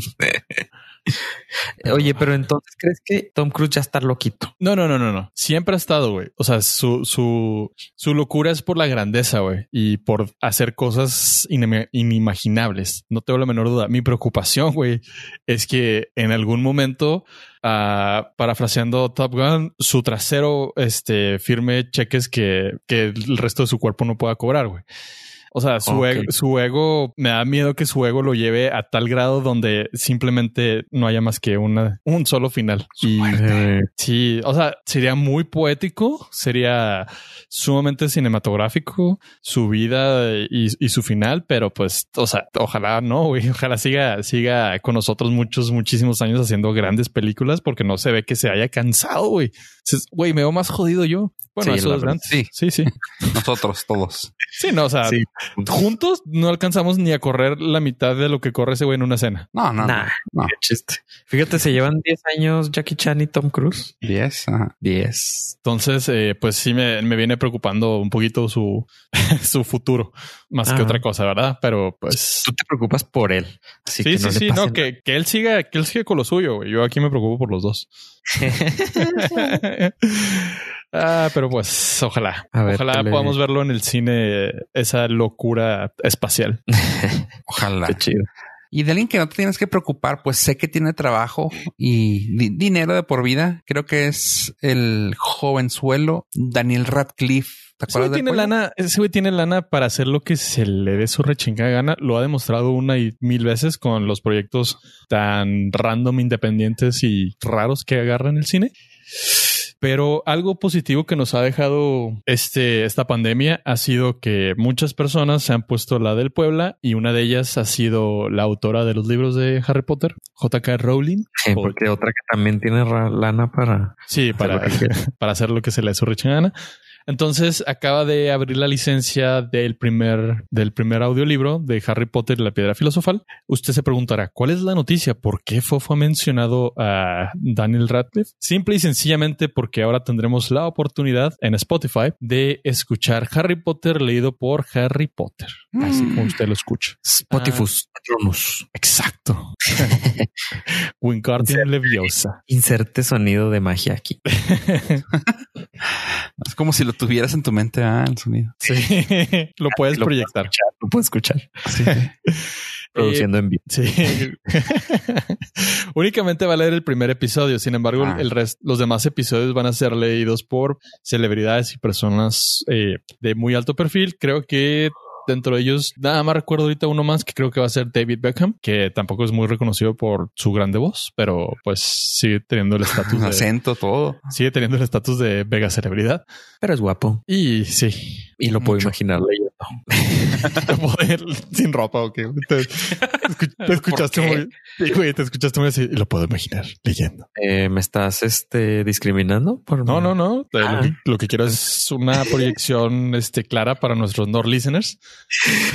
Oye, pero entonces crees que Tom Cruise ya está loquito. No, no, no, no, no. Siempre ha estado, güey. O sea, su, su, su locura es por la grandeza, güey. Y por hacer cosas inimaginables. No tengo la menor duda. Mi preocupación, güey, es que en algún momento, ah, parafraseando Top Gun, su trasero, este, firme cheques que, que el resto de su cuerpo no pueda cobrar, güey. O sea, su, ego, su ego, me da miedo que su ego lo lleve a tal grado donde simplemente no haya más que una, un solo final. Y Sí, o sea, sería muy poético, sería sumamente cinematográfico su vida y, y su final, pero pues, o sea, ojalá no, güey, ojalá siga, siga con nosotros muchos, muchísimos años haciendo grandes películas porque no se ve que se haya cansado, güey. Se- Güey, me veo más jodido yo. Bueno, Sí, eso es antes. sí. sí, sí. Nosotros, todos. Sí, no, o sea, Sí. juntos no alcanzamos ni a correr la mitad de lo que corre ese güey en una escena. No, no, Nah, no. qué chiste. Fíjate, se llevan 10 años Jackie Chan y Tom Cruise. 10. Ajá. 10. Entonces, eh, pues sí me, me viene preocupando un poquito su, su futuro, más que otra cosa, ¿verdad? Pero pues Tú te preocupas por él. Así sí, que sí, no sí, no, que, que él siga, que él siga con lo suyo. güey. Yo aquí me preocupo por los dos. ah, pero pues ojalá, A ver, ojalá podamos verlo en el cine, esa locura espacial. Ojalá. Qué chido. Y de alguien que no te tienes que preocupar, pues sé que tiene trabajo y di- dinero de por vida. Creo que es el jovenzuelo Daniel Radcliffe. ¿Te Ese güey tiene pollo? lana, ese güey tiene lana para hacer lo que se le dé su rechingada gana. Lo ha demostrado una y mil veces con los proyectos tan random, independientes y raros que agarra en el cine. Pero algo positivo que nos ha dejado este, esta pandemia ha sido que muchas personas se han puesto la del Puebla y una de ellas ha sido la autora de los libros de Harry Potter, J.K. Rowling. Eh, Porque otra que también tiene lana para Sí, hacer para, lo que quiera. para hacer lo que se le dé su gana. Entonces acaba de abrir la licencia del primer, del primer audiolibro de Harry Potter y la piedra filosofal. Usted se preguntará, ¿cuál es la noticia? ¿Por qué Fofo ha mencionado a Daniel Radcliffe? Simple y sencillamente porque ahora tendremos la oportunidad en Spotify de escuchar Harry Potter leído por Harry Potter. Así como usted lo escucha. Spotifus Patronus. Exacto. Wingardium Leviosa. Inserte sonido de magia aquí. Es como si lo tuvieras en tu mente, ah, el sonido. Sí, lo puedes Lo puedo proyectar. escuchar, Lo puedo escuchar. Sí. Produciendo en vivo. Sí. Únicamente va a leer el primer episodio. Sin embargo, Ah. el resto, los demás episodios van a ser leídos por celebridades y personas eh, de muy alto perfil. Creo que dentro de ellos, nada más recuerdo ahorita uno más que creo que va a ser David Beckham, que tampoco es muy reconocido por su grande voz, pero pues sigue teniendo el estatus acento, todo. sigue teniendo el estatus de mega celebridad. Pero es guapo. Y sí, Y lo puedo Mucho. imaginar poder sin ropa o qué. Te, te escuchaste muy, sí, güey, te escuchaste muy así y lo puedo imaginar leyendo. Eh, ¿Me estás este, discriminando? Por No, no, no. Ah. Lo, que, lo que quiero es una proyección este, clara para nuestros Nord listeners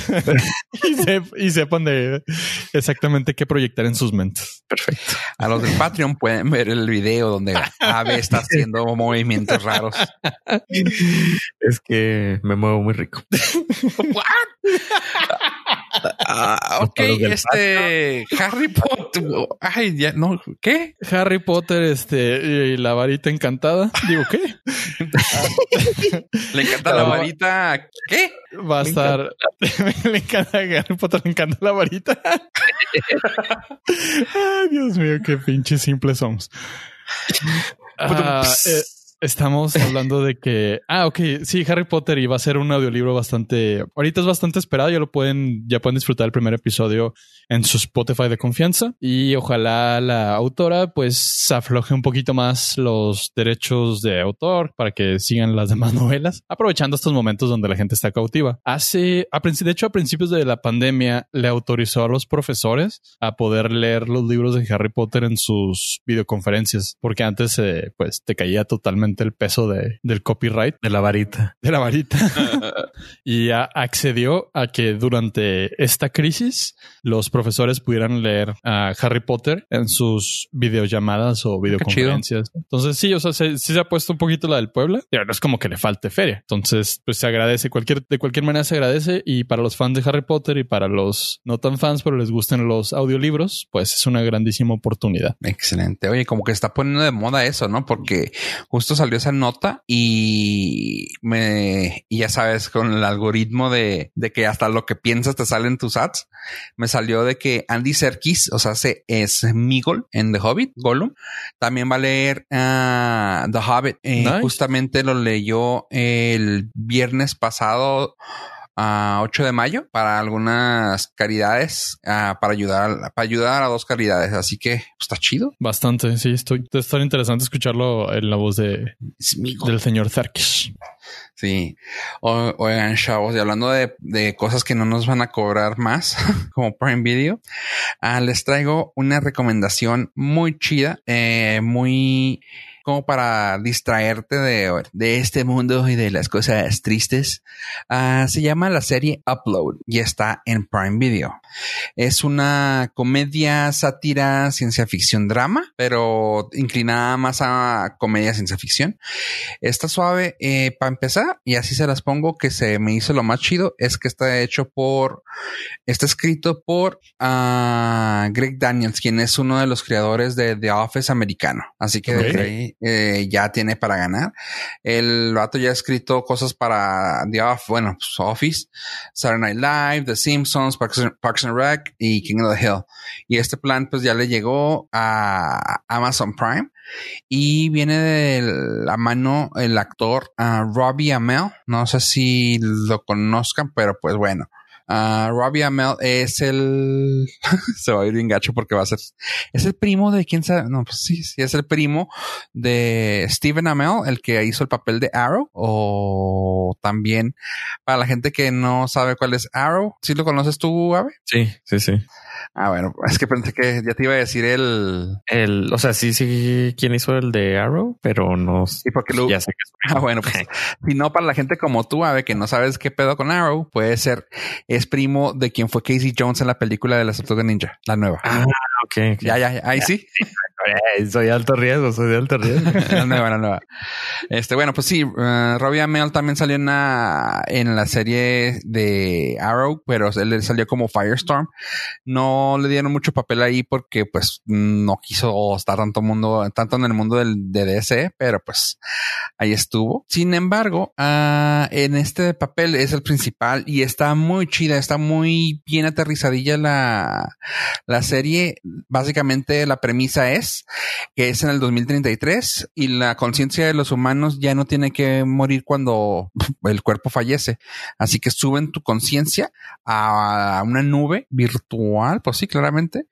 y sepan de exactamente qué proyectar en sus mentes. Perfecto. A los del Patreon pueden ver el video donde Ave está haciendo movimientos raros. Es que me muevo muy rico. Ah, ok, este Harry Potter. Ay, ya no, ¿qué? Harry Potter, este, y la varita encantada. Digo, ¿qué? le encanta la varita. ¿Qué? Va a estar. le encanta Harry Potter, le encanta la varita. Ay, Dios mío, qué pinche simples somos. Ah, eh, Estamos hablando de que, ah, ok, sí, Harry Potter iba a ser un audiolibro bastante, ahorita es bastante esperado, ya lo pueden, ya pueden disfrutar el primer episodio en su Spotify de confianza y ojalá la autora pues afloje un poquito más los derechos de autor para que sigan las demás novelas, aprovechando estos momentos donde la gente está cautiva. Hace, a, de hecho, a principios de la pandemia le autorizó a los profesores a poder leer los libros de Harry Potter en sus videoconferencias, porque antes eh, pues te caía totalmente el peso de, del copyright. De la varita. De la varita. y accedió a que durante esta crisis los profesores pudieran leer a Harry Potter en sus videollamadas o videoconferencias. Entonces sí, o sea, sí se ha puesto un poquito la del Puebla, pero no es como que le falte feria. Entonces, pues se agradece, cualquier, de cualquier manera se agradece y para los fans de Harry Potter y para los no tan fans, pero les gusten los audiolibros, pues es una grandísima oportunidad. Excelente. Oye, como que está poniendo de moda eso, ¿no? Porque justo salió esa nota y me, y ya sabes, con el algoritmo de, de que hasta lo que piensas te salen tus ads, me salió de que Andy Serkis, o sea, se, es Migol en The Hobbit, Gollum, también va a leer uh, The Hobbit. Eh, Justamente lo leyó el viernes pasado a 8 de mayo para algunas caridades, uh, para ayudar, para ayudar a dos caridades. Así que pues, está chido. Bastante. Sí, estoy, está interesante escucharlo en la voz de, del señor Zarkis. Sí. oigan, chavos, y hablando de, de, cosas que no nos van a cobrar más, como Prime Video, uh, les traigo una recomendación muy chida, eh, muy como para distraerte de, de, este mundo y de las cosas tristes. Uh, se llama la serie Upload y está en Prime Video. Es una comedia, sátira, ciencia ficción, drama, pero inclinada más a comedia, ciencia ficción. Está suave eh, para empezar y así se las pongo que se me hizo lo más chido es que está hecho por, está escrito por uh, Greg Daniels, quien es uno de los creadores de The Office americano. Así que ahí eh, ya tiene para ganar. El vato ya ha escrito cosas para The Office, bueno, pues, Office, Saturday Night Live, The Simpsons, Parks, and Rec y King of the Hill. Y este plan pues ya le llegó a Amazon Prime y viene de la mano el actor uh, Robbie Amell. No sé si lo conozcan, pero pues bueno. Uh, Robbie Amell es el. se va a ir bien gacho porque va a ser. Es el primo de quién sabe. No, pues sí, sí, es el primo de Steven Amell, el que hizo el papel de Arrow. O también para la gente que no sabe cuál es Arrow. ¿Sí lo conoces tú, Ave? Sí, sí, sí. Ah, bueno, es que pensé que ya te iba a decir el. El, o sea, sí, sí, quién hizo el de Arrow, pero no. Y porque lo. Ya sé que Ah, bueno, pues, si no, para la gente como tú, Ave, que no sabes qué pedo con Arrow, puede ser. Es primo de quien fue Casey Jones en la película de la Tortugas Ninja, la nueva. Ah, ok. okay. Ya, ya, ahí sí. Soy alto riesgo, soy de alto riesgo. Este, bueno, pues sí, uh, Robbie Amell también salió en la, en la serie de Arrow, pero él salió como Firestorm. No le dieron mucho papel ahí porque pues no quiso estar tanto mundo, tanto en el mundo del de DC, pero pues ahí estuvo. Sin embargo, uh, en este papel es el principal y está muy chida, está muy bien aterrizadilla la, la serie. Básicamente la premisa es que es en el 2033 y la conciencia de los humanos ya no tiene que morir cuando el cuerpo fallece. Así que suben tu conciencia a una nube virtual, pues sí, claramente,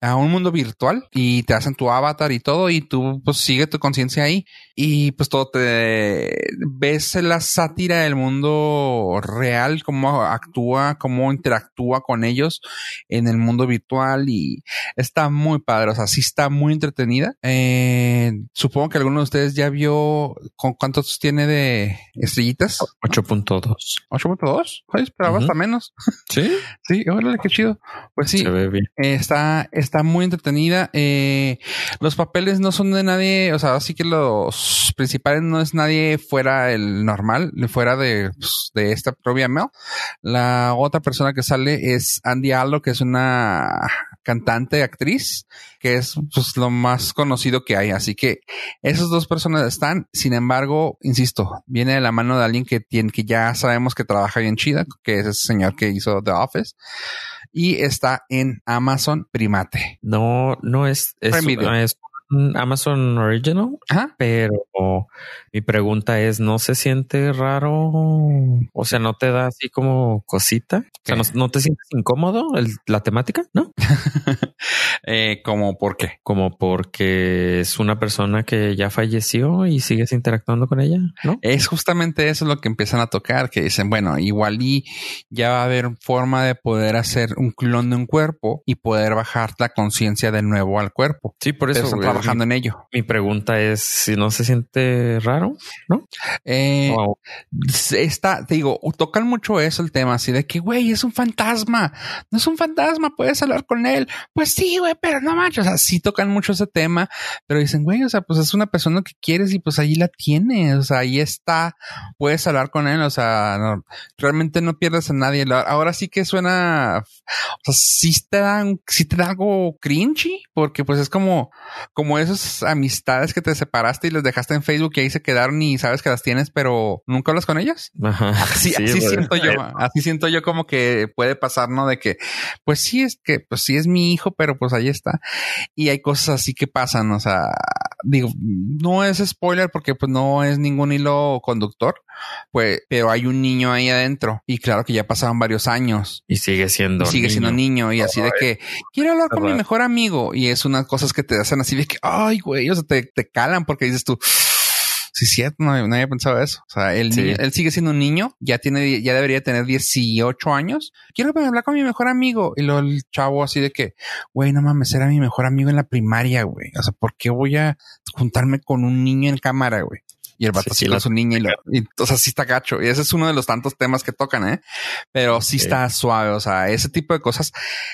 a un mundo virtual y te hacen tu avatar y todo y tú pues sigue tu conciencia ahí y pues todo te ves la sátira del mundo real, cómo actúa, cómo interactúa con ellos en el mundo virtual y está muy padre, o sea, sí está muy entretenida. Eh, supongo que alguno de ustedes ya vio con cuántos tiene de estrellitas. 8.2. 8.2. esperaba hasta menos. Sí. sí, órale, qué chido. Pues sí. está, está muy entretenida. Eh, los papeles no son de nadie, o sea, así que los los principales no es nadie fuera el normal, fuera de, pues, de esta propia Mel. La otra persona que sale es Andy Allo, que es una cantante, actriz, que es pues, lo más conocido que hay. Así que esas dos personas están. Sin embargo, insisto, viene de la mano de alguien que tiene, que ya sabemos que trabaja bien chida, que es ese señor que hizo The Office y está en Amazon Primate. No, no es, es, es Amazon Original, Ajá. pero mi pregunta es, ¿no se siente raro? O sea, ¿no te da así como cosita? O sea, ¿no, te sientes incómodo el- la temática? ¿No? Eh, como por qué? Como porque es una persona que ya falleció y sigues interactuando con ella, ¿no? Es justamente eso lo que empiezan a tocar, que dicen, bueno, igual y ya va a haber forma de poder hacer un clon de un cuerpo y poder bajar la conciencia de nuevo al cuerpo. Sí, por eso están trabajando en ello. Mi, mi pregunta es si no se siente raro, ¿no? Eh, está, te digo, tocan mucho eso el tema, así de que, güey, es un fantasma, no es un fantasma, puedes hablar con él. Pues sí, güey, pero no manches, o sea, sí tocan mucho ese tema, pero dicen, güey, o sea, pues es una persona que quieres y pues ahí la tienes, o sea, ahí está, puedes hablar con él, o sea, no- realmente no pierdes a nadie. Ahora sí que suena, o sea, sí te da, un- sí te da algo cringy, porque pues es como, como esas amistades que te separaste y les dejaste en Facebook y ahí se quedaron y sabes que las tienes, pero nunca hablas con ellas. Ajá. Así, así güey. siento yo, así siento yo como que puede pasar, ¿no? De que, pues sí es que, pues sí es mi hijo, pero pues ahí está. Y hay cosas así que pasan, o sea, digo, no es spoiler porque pues no es ningún hilo conductor, pues, pero hay un niño ahí adentro y claro que ya pasaron varios años. Y sigue siendo. Y sigue siendo niño y así de que quiero hablar con mi mejor amigo y es unas cosas que te hacen así de que ay güey, o sea, te, te calan porque dices tú sí cierto, no, no había pensado eso. O sea, el Sí. niño- él sigue siendo un niño, ya tiene, ya debería tener 18 años. Quiero hablar con mi mejor amigo y luego el chavo así de que, güey, no mames, era mi mejor amigo en la primaria, güey. O sea, ¿por qué voy a juntarme con un niño en cámara, güey? Y el vato Sí, sí, la- su niña y, lo, y, o sea, sí está gacho. Y ese es uno de los tantos temas que tocan, ¿eh? Pero sí está suave. O sea, ese tipo de cosas.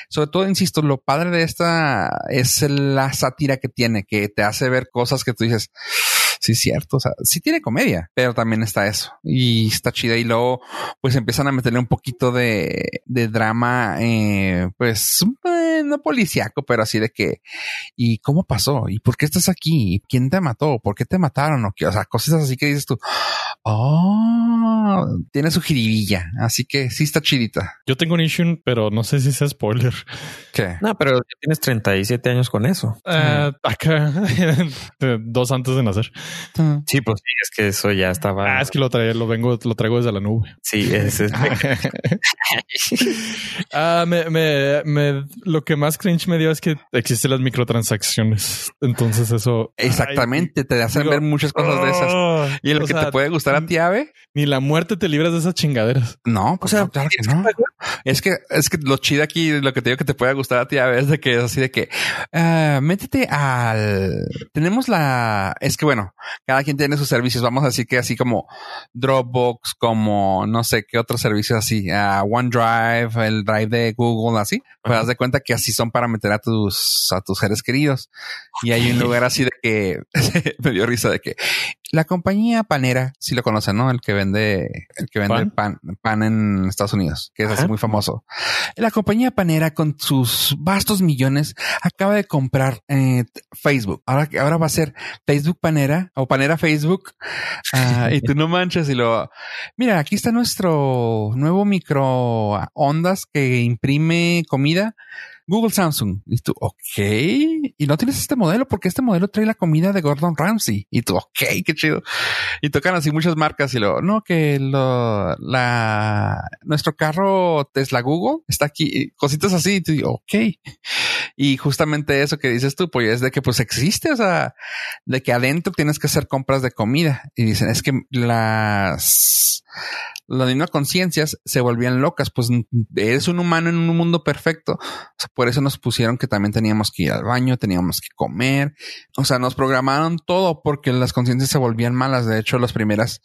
Sobre todo, insisto, lo padre de esta es la sátira que tiene, que te hace ver cosas que tú dices, sí, es cierto. O sea, sí tiene comedia, pero también está eso. Y está chida. Y luego, pues empiezan a meterle un poquito de, de drama, eh, pues, eh, no policíaco, pero así de que, ¿y cómo pasó? ¿Y por qué estás aquí? ¿Y quién te mató? ¿Por qué te mataron? O, qué? o sea, cosas así que dices tú, oh, tiene su jiribilla. Así que sí está chidita. Yo tengo un issue, pero no sé si sea spoiler. ¿Qué? No, pero ya tienes 37 años con eso. Eh, acá, dos antes de nacer. Sí, pues sí, es que eso ya estaba. Ah, es que lo traigo, lo vengo, lo traigo desde la nube. Sí, es, es- Ah, me, me, me, lo que más cringe me dio es que existen las microtransacciones. Entonces eso. Exactamente, te hacen digo, ver muchas cosas de esas. Y lo o que sea, te puede gustar a ti, Ave, Ni la muerte te libras de esas chingaderas. no, pues O sea, no, claro que no. Es que, es que lo chido aquí, lo que te digo que te puede gustar a ti, Ave, es de que es así de que, ah, métete al, tenemos la, es que bueno, cada quien tiene sus servicios, vamos a decir que así como Dropbox, como no sé qué otros servicios así, OneDrive, el Drive de Google, así, pues Ajá. haz de cuenta que así son para meter a tus, a tus seres queridos. Y hay un lugar así de que me dio risa de que la compañía panera, si lo conocen, ¿no? El que vende, el que vende pan, pan, en Estados Unidos, que es así muy famoso. La compañía panera con sus vastos millones acaba de comprar eh, Facebook. Ahora, ahora va a ser Facebook panera o panera Facebook. Ah, y tú no manches y lo, mira, aquí está nuestro nuevo micro ondas que imprime comida. Google Samsung. Y tú, ok. Y no tienes este modelo porque este modelo trae la comida de Gordon Ramsay. Y tú, ok, qué chido. Y tocan así muchas marcas y luego, no, que lo, la, nuestro carro Tesla Google está aquí, cositas así. Y tú, ok. Y justamente eso que dices tú, pues es de que pues existe, o sea, de que adentro tienes que hacer compras de comida. Y dicen, es que las, las mismas conciencias se volvían locas, pues eres un humano en un mundo perfecto. O sea, por eso nos pusieron que también teníamos que ir al baño, teníamos que comer. O sea, nos programaron todo porque las conciencias se volvían malas. De hecho, las primeras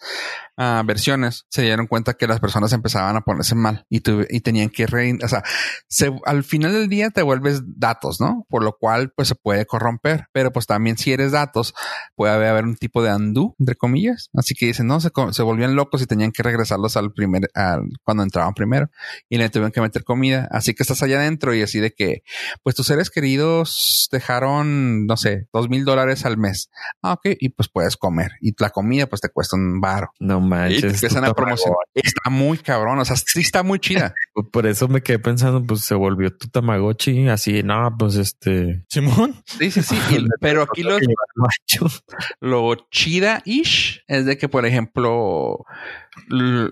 uh, versiones se dieron cuenta que las personas empezaban a ponerse mal y, tu, y tenían que reír. O sea, se, al final del día te vuelves datos, ¿no? Por lo cual, pues se puede corromper. Pero pues también si eres datos, puede haber un tipo de undo, entre comillas. Así que dicen, no, se, se volvían locos y tenían que regresarlos al primer, al, cuando entraban primero y le tuvieron que meter comida. Así que estás allá adentro y así de que, pues tus seres queridos dejaron, no sé, dos mil dólares al mes. Ah, ok. Y pues puedes comer. Y la comida, pues te cuesta un baro. No manches. Y te empiezan a promocionar. Está muy cabrón. O sea, sí está muy chida. Por eso me quedé pensando, pues se volvió tu Tamagotchi. Así, no, pues este. Simón. Sí, sí, sí. Y- pero aquí lo, lo chida-ish es de que, por ejemplo,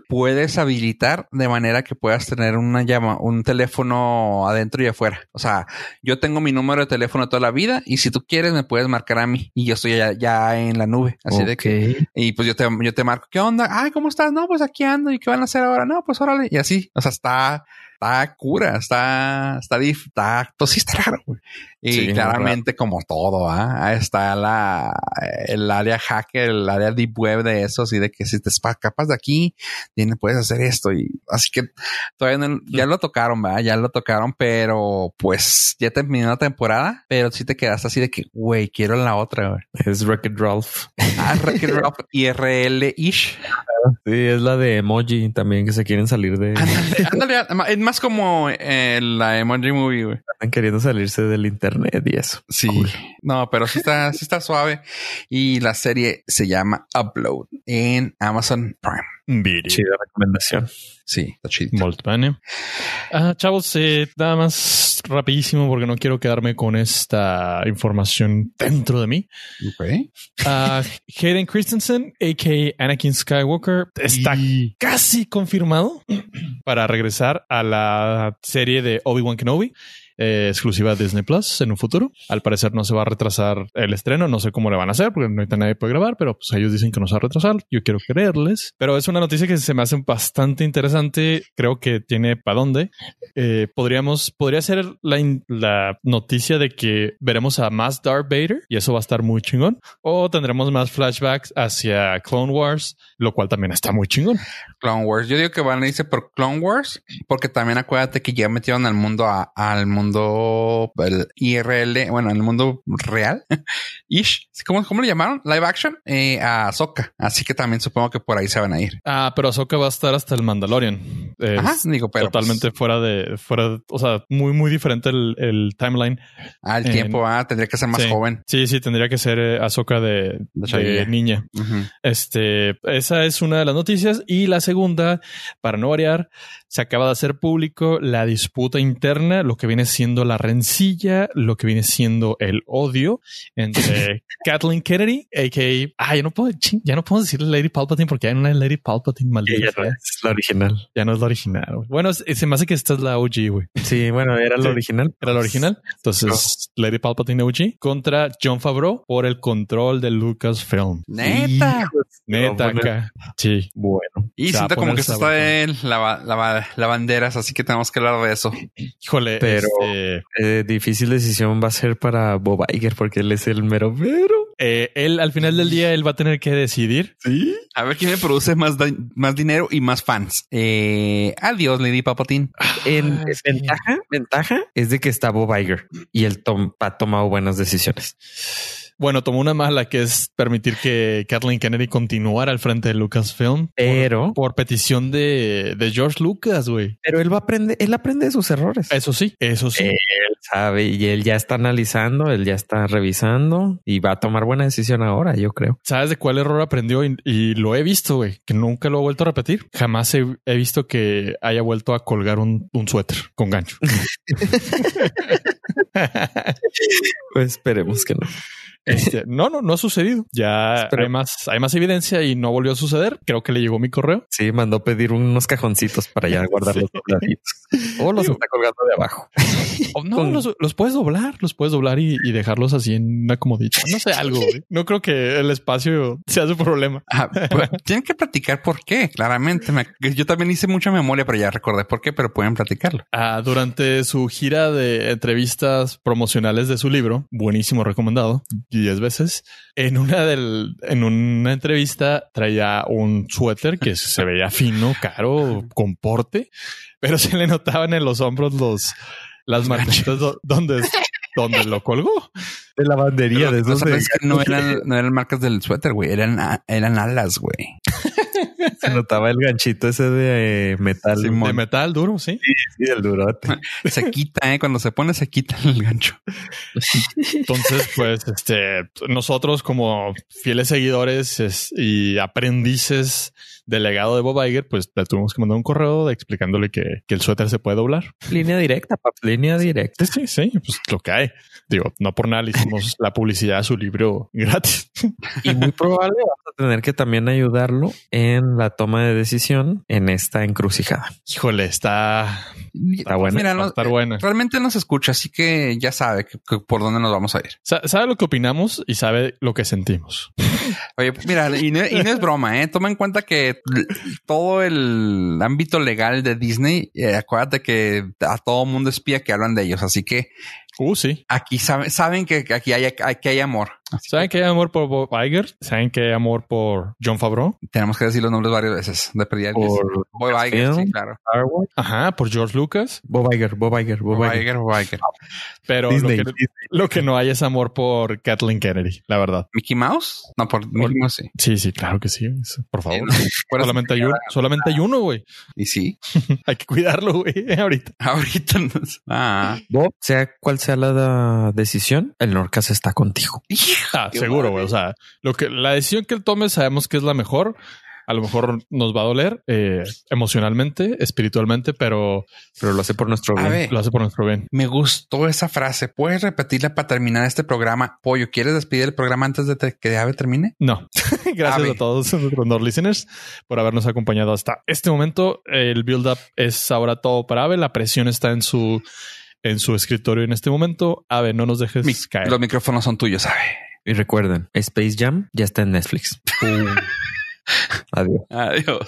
puedes habilitar de manera que puedas tener una llama, un teléfono adentro y afuera. O sea, yo tengo mi número de teléfono toda la vida y si tú quieres me puedes marcar a mí y yo estoy ya, ya en la nube. Así de que, y pues yo te, yo te marco, ¿qué onda? Ay, ¿cómo estás? No, pues aquí ando y qué van a hacer ahora? No, pues órale. Y así, o sea, está, está cura, está, está, está, pues sí está raro, güey. Y Sí, claramente como todo, ¿ah? Está la, el área hacker, el área deep web de eso, así de que si te escapas de aquí, puedes hacer esto. Y así que todavía no- ya lo tocaron, ¿verdad? Ya lo tocaron, pero pues ya terminó la temporada, pero sí te quedaste así de que, güey, quiero la otra, güey. Es Wreck-It Ralph. Ah, Wreck-It Ralph IRL-ish. Sí, es la de emoji también que se quieren salir de. Ándale, ándale, es más como eh, la emoji movie, güey. Están queriendo salirse del internet y eso. Sí. No, pero sí está, sí está suave. Y la serie se llama Upload en Amazon Prime. Video. Chida recomendación. Sí, está chido. Molt bene. Ah, chavos, eh, nada más rapidísimo porque no quiero quedarme con esta información dentro de mí. Ok. Ah, Hayden Christensen, a.k.a. Anakin Skywalker, está casi confirmado para regresar a la serie de Obi-Wan Kenobi. Eh, exclusiva de Disney Plus en un futuro. Al parecer no se va a retrasar el estreno. No sé cómo le van a hacer porque no hay nadie puede grabar, pero pues ellos dicen que no se va a retrasar. Yo quiero creerles. Pero es una noticia que se me hace bastante interesante. Creo que tiene para dónde. Eh, podríamos, podría ser la, noticia de que veremos a más Darth Vader y eso va a estar muy chingón. O tendremos más flashbacks hacia Clone Wars, lo cual también está muy chingón. Clone Wars. Yo digo que van a irse por Clone Wars, porque también acuérdate que ya metieron al mundo a- al mundo el IRL, bueno, al mundo real. Ish. ¿Cómo, cómo le llamaron? Live action eh, a Ahsoka. Así que también supongo que por ahí se van a ir. Ah, pero Ahsoka va a estar hasta el Mandalorian. Es Ajá, digo, pero totalmente pues, fuera de, fuera, de- o sea, muy, muy diferente el, el timeline. al en- tiempo ah, tendría que ser más Sí. joven. Sí, sí, tendría que ser eh, Ahsoka de, De de chavilla. niña. Este, esa es una de las noticias. Y la segunda, para no variar, se acaba de hacer público la disputa interna, lo que viene siendo la rencilla, lo que viene siendo el odio entre Kathleen Kennedy, a.k.a. Ah, ya no puedo, ching, ya no puedo decirle Lady Palpatine porque hay una Lady Palpatine maldita. Ella no es la original. Ya no es la original. Bueno, se me hace que esta es la OG, güey. Sí, bueno, era la Sí. original. Era la original. Entonces, Lady Palpatine OG contra John Favreau por el control de Lucasfilm. Neta. Neta, acá. Sí. Bueno, Y siento como que se está en la, la, la banderas, así que tenemos que hablar de eso. Híjole, Pero- este, eh, difícil decisión va a ser para Bob Iger porque él es el mero mero. eh, él al final del día él va a tener que decidir. Sí. A ver quién me produce más, más dinero y más fans. Eh, adiós, Lady Papatín. Ah, ventaja, ventaja es de que está Bob Iger y él tom- ha tomado buenas decisiones. Bueno, tomó una mala que es permitir que Kathleen Kennedy continuara al frente de Lucasfilm Pero, por petición de, de George Lucas, güey. pero él va a aprender, él aprende de sus errores. Eso sí, eso sí. Él sabe y él ya está analizando, él ya está revisando y va a tomar buena decisión ahora, yo creo. ¿Sabes de cuál error aprendió? Y, y lo he visto, güey, que nunca lo he vuelto a repetir. Jamás he, he visto que haya vuelto a colgar un, un suéter con gancho. Pues esperemos que no. Este, no, no, no ha sucedido. Ya hay más, hay más evidencia y no volvió a suceder. Creo que le llegó mi correo. Sí, mandó pedir unos cajoncitos para ya guardar los dobladitos. O los está colgando de abajo. O no, Con- los, los puedes doblar, los puedes doblar y, y dejarlos así en una comodita. No sé, algo. güey. No creo que el espacio sea su problema. Ah, pues, tienen que platicar por qué, claramente. Me- yo también hice mucha memoria, pero ya recordé por qué, pero pueden platicarlo. Ah, durante su gira de entrevistas promocionales de su libro, buenísimo recomendado, 10 veces, en una del, en una entrevista traía un suéter que se veía fino, caro, con porte, pero se le notaban en los hombros los, las marquitas do- donde, donde lo colgó. De lavandería, de No, esos que no eran, no eran marcas del suéter, güey. Eran, eran alas, güey. Se notaba el ganchito ese de eh, metal. Simón. De metal duro, sí. Sí, el durote. Se quita, ¿eh? Cuando se pone, se quita el gancho. Entonces, pues, este, nosotros como fieles seguidores es- y aprendices del legado de Bob Iger, pues le tuvimos que mandar un correo de explicándole que, que el suéter se puede doblar. Línea directa, pap, línea directa. Sí, sí, sí, pues lo que hay. Digo, no por nada le hicimos la publicidad a su libro gratis. Y muy probable vamos a tener que también ayudarlo en la toma de decisión en esta encrucijada. Híjole, está, Está buena. Mira, va a no- estar buena. realmente nos escucha, así que ya sabe que- que por dónde nos vamos a ir. Sa- Sabe lo que opinamos y sabe lo que sentimos. Oye, mira, y no, y no es broma, ¿eh? Toma en cuenta que todo el ámbito legal de Disney, eh, acuérdate que a todo mundo espía que hablan de ellos, así que Uh, sí. aquí saben, saben que que aquí hay, aquí hay amor. Así ¿Saben que hay amor por Bob Iger? ¿Saben que hay amor por John Favreau? tenemos que decir los nombres varias veces. De perdida. Por Bob Iger, sí, claro. Star Wars. Ajá, por George Lucas. Bob Iger, Bob Iger, Bob, Bob Iger. Iger, Bob Iger. Pero Disney, lo, que, lo que no hay es amor por Kathleen Kennedy, la verdad. ¿Mickey Mouse? No, por Mickey Mouse, sí. Sí, sí, claro que sí. Por favor. Solamente hay uno, solamente hay uno, güey. Y sí, Hay que cuidarlo, güey, ahorita. ahorita no es- Ah. Bob, sea cual sea la decisión, el Norcas está contigo. Ah, seguro, güey. O sea, lo que la decisión que él tome sabemos que es la mejor. A lo mejor nos va a doler eh, emocionalmente, espiritualmente, pero Pero lo hace por nuestro bien. ver, lo hace por nuestro bien. me gustó esa frase. ¿Puedes repetirla para terminar este programa? Pollo, ¿quieres despedir el programa antes de que Ave termine? No, gracias a todos nuestros listeners por habernos acompañado hasta este momento. El build up es ahora todo para Ave. La presión está en su en su escritorio en este momento. Ave, no nos dejes Mi- caer. los micrófonos son tuyos, Ave. Y recuerden, Space Jam ya está en Netflix. Adiós. Adiós.